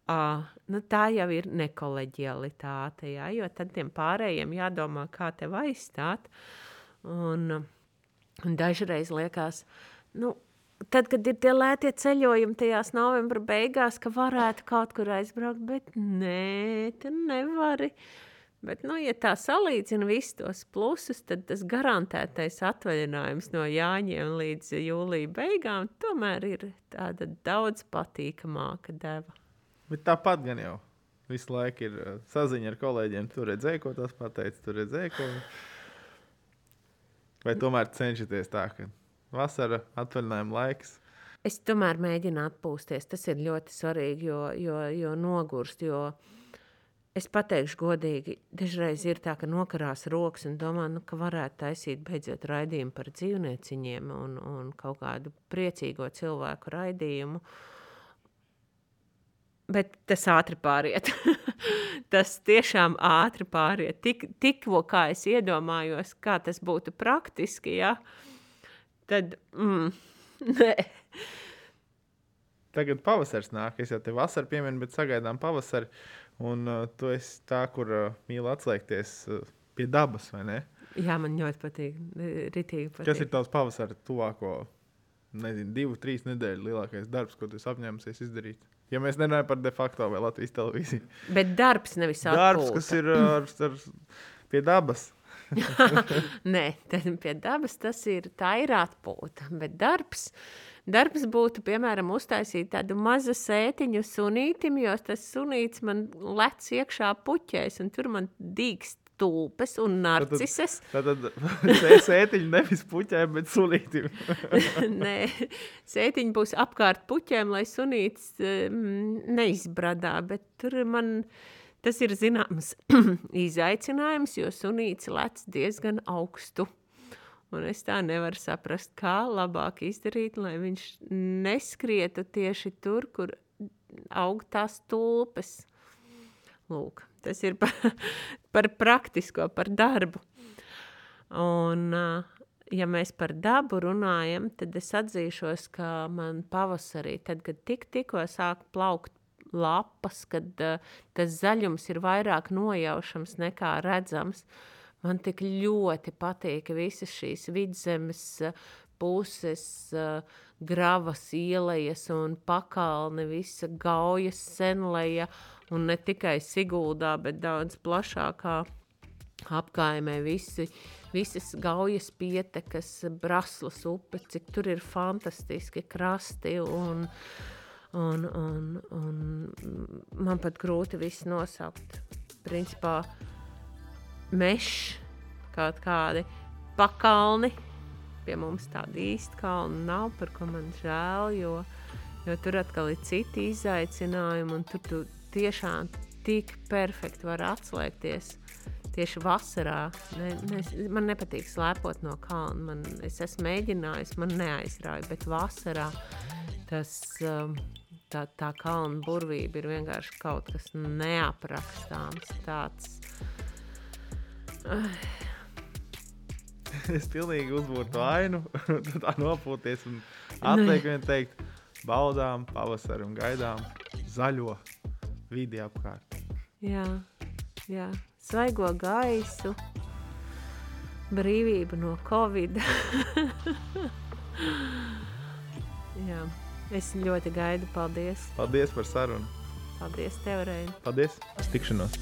uh, nu, tā jau ir nekoleģialitāte, jā, jo tad tiem pārējiem jādomā, kā tev aizstāt. Un, un dažreiz liekas, nu, tad, kad ir tie lētie ceļojumi tajās novembra beigās, ka varētu kaut kur aizbraukt, bet nē, tu nevari. Uh, Bet, nu, ja tā salīdzina visus tos plusus, tad tas garantētais atvaļinājums no Jāņiem līdz jūlijā beigām tomēr ir tāda daudz patīkamāka deva. Bet tāpat gan jau visu laiku ir uh, saziņa ar kolēģiem. Tur redzēja, ko tas pateica, tur redzēja, ko. Vai tomēr cenšaties tā, ka vasara atvaļinājuma laiks. Es tomēr mēģinu atpūsties. Tas ir ļoti svarīgi, jo, jo, jo nogurst. Jo, uh, Es pateikšu godīgi, dažreiz ir tā, ka nokarās rokas un domā, nu, ka varētu taisīt beidzot raidījumu par dzīvnieciņiem un, un kaut kādu priecīgo cilvēku raidījumu. Bet tas ātri pāriet. tas tiešām ātri pāriet. Tik, tikko kā es iedomājos, kā tas būtu praktiski, ja? tad mm, nē. Tagad pavasaris nāk. Es jau te vasaru pieminu, bet sagaidām pavasari. Un uh, tu esi tā, kur uh, mīl atslēgties uh, pie dabas, vai ne? Jā, man ļoti patīk. Ritīgi patīk. Kas ir tavs pavasara tuvāko, nezinu, divu, trīs nedēļu lielākais darbs, ko tu apņēmusies izdarīt? Ja mēs nerunājam par de facto vai Latvijas televīziju. Bet darbs nevis atpūta. Darbs, kas ir ar, ar, pie dabas. Nē, pie dabas tas ir, tā ir atpūta, bet darbs. Darbs būtu, piemēram, uztaisīt tādu mazu sētiņu sunītim, jo tas sunīts man lec iekšā puķēs, un tur man dīkst tulpes un narcises. Tad, tad, tad sētiņi nevis puķēm, bet sunītim. Nē, sētiņi būs apkārt puķēm, lai sunīts um, neizbradā, bet tur man tas ir zināms izaicinājums, jo sunīts lec diezgan augstu. Un es tā nevaru saprast, kā labāk izdarīt, lai viņš neskrietu tieši tur, kur aug tās tulpes. Lūk, tas ir par, par praktisko, par darbu. Un, ja mēs par dabu runājam, tad es atzīšos, ka man pavasarī, tad, kad tik, tikko sāk plaukt lapas, kad uh, tas zaļums ir vairāk nojaušams nekā redzams, uh, Man tik ļoti patīk visas šīs vidzemes eh, puses, eh, gravas ielas un pakalni, visa gaujas senleja un ne tikai Siguldā, bet daudz plašākā apkaimē visi, visas gaujas pietekas, braslas upe, cik tur ir fantastiski krasti un, un, un, un man pat grūti visu nosaukt. Principā mežs, kaut kādi pakalni, pie mums tāda īsta kalna nav, par ko man žēl, jo, jo tur atkal ir citi izaicinājumi, un tur tu tiešām tik perfekti var atslēgties tieši vasarā. Ne, ne, man nepatīk slēpot no kalna. Man, es esmu mēģinājis, man neaizrauja, bet vasarā tas, um, tā, tā kalna burvība ir vienkārši kaut kas neaprakstāms. Tāds, es pilnīgi uzbūru ainu, tā nopūties un atliek vien teikt, baudām pavasaru un gaidām zaļo vidi apkārt. Jā, jā. svaigo gaisu, brīvību no covid. jā, es ļoti gaidu. Paldies! Paldies par sarunu! Paldies, tev, Reini! Paldies! Uz tikšanos!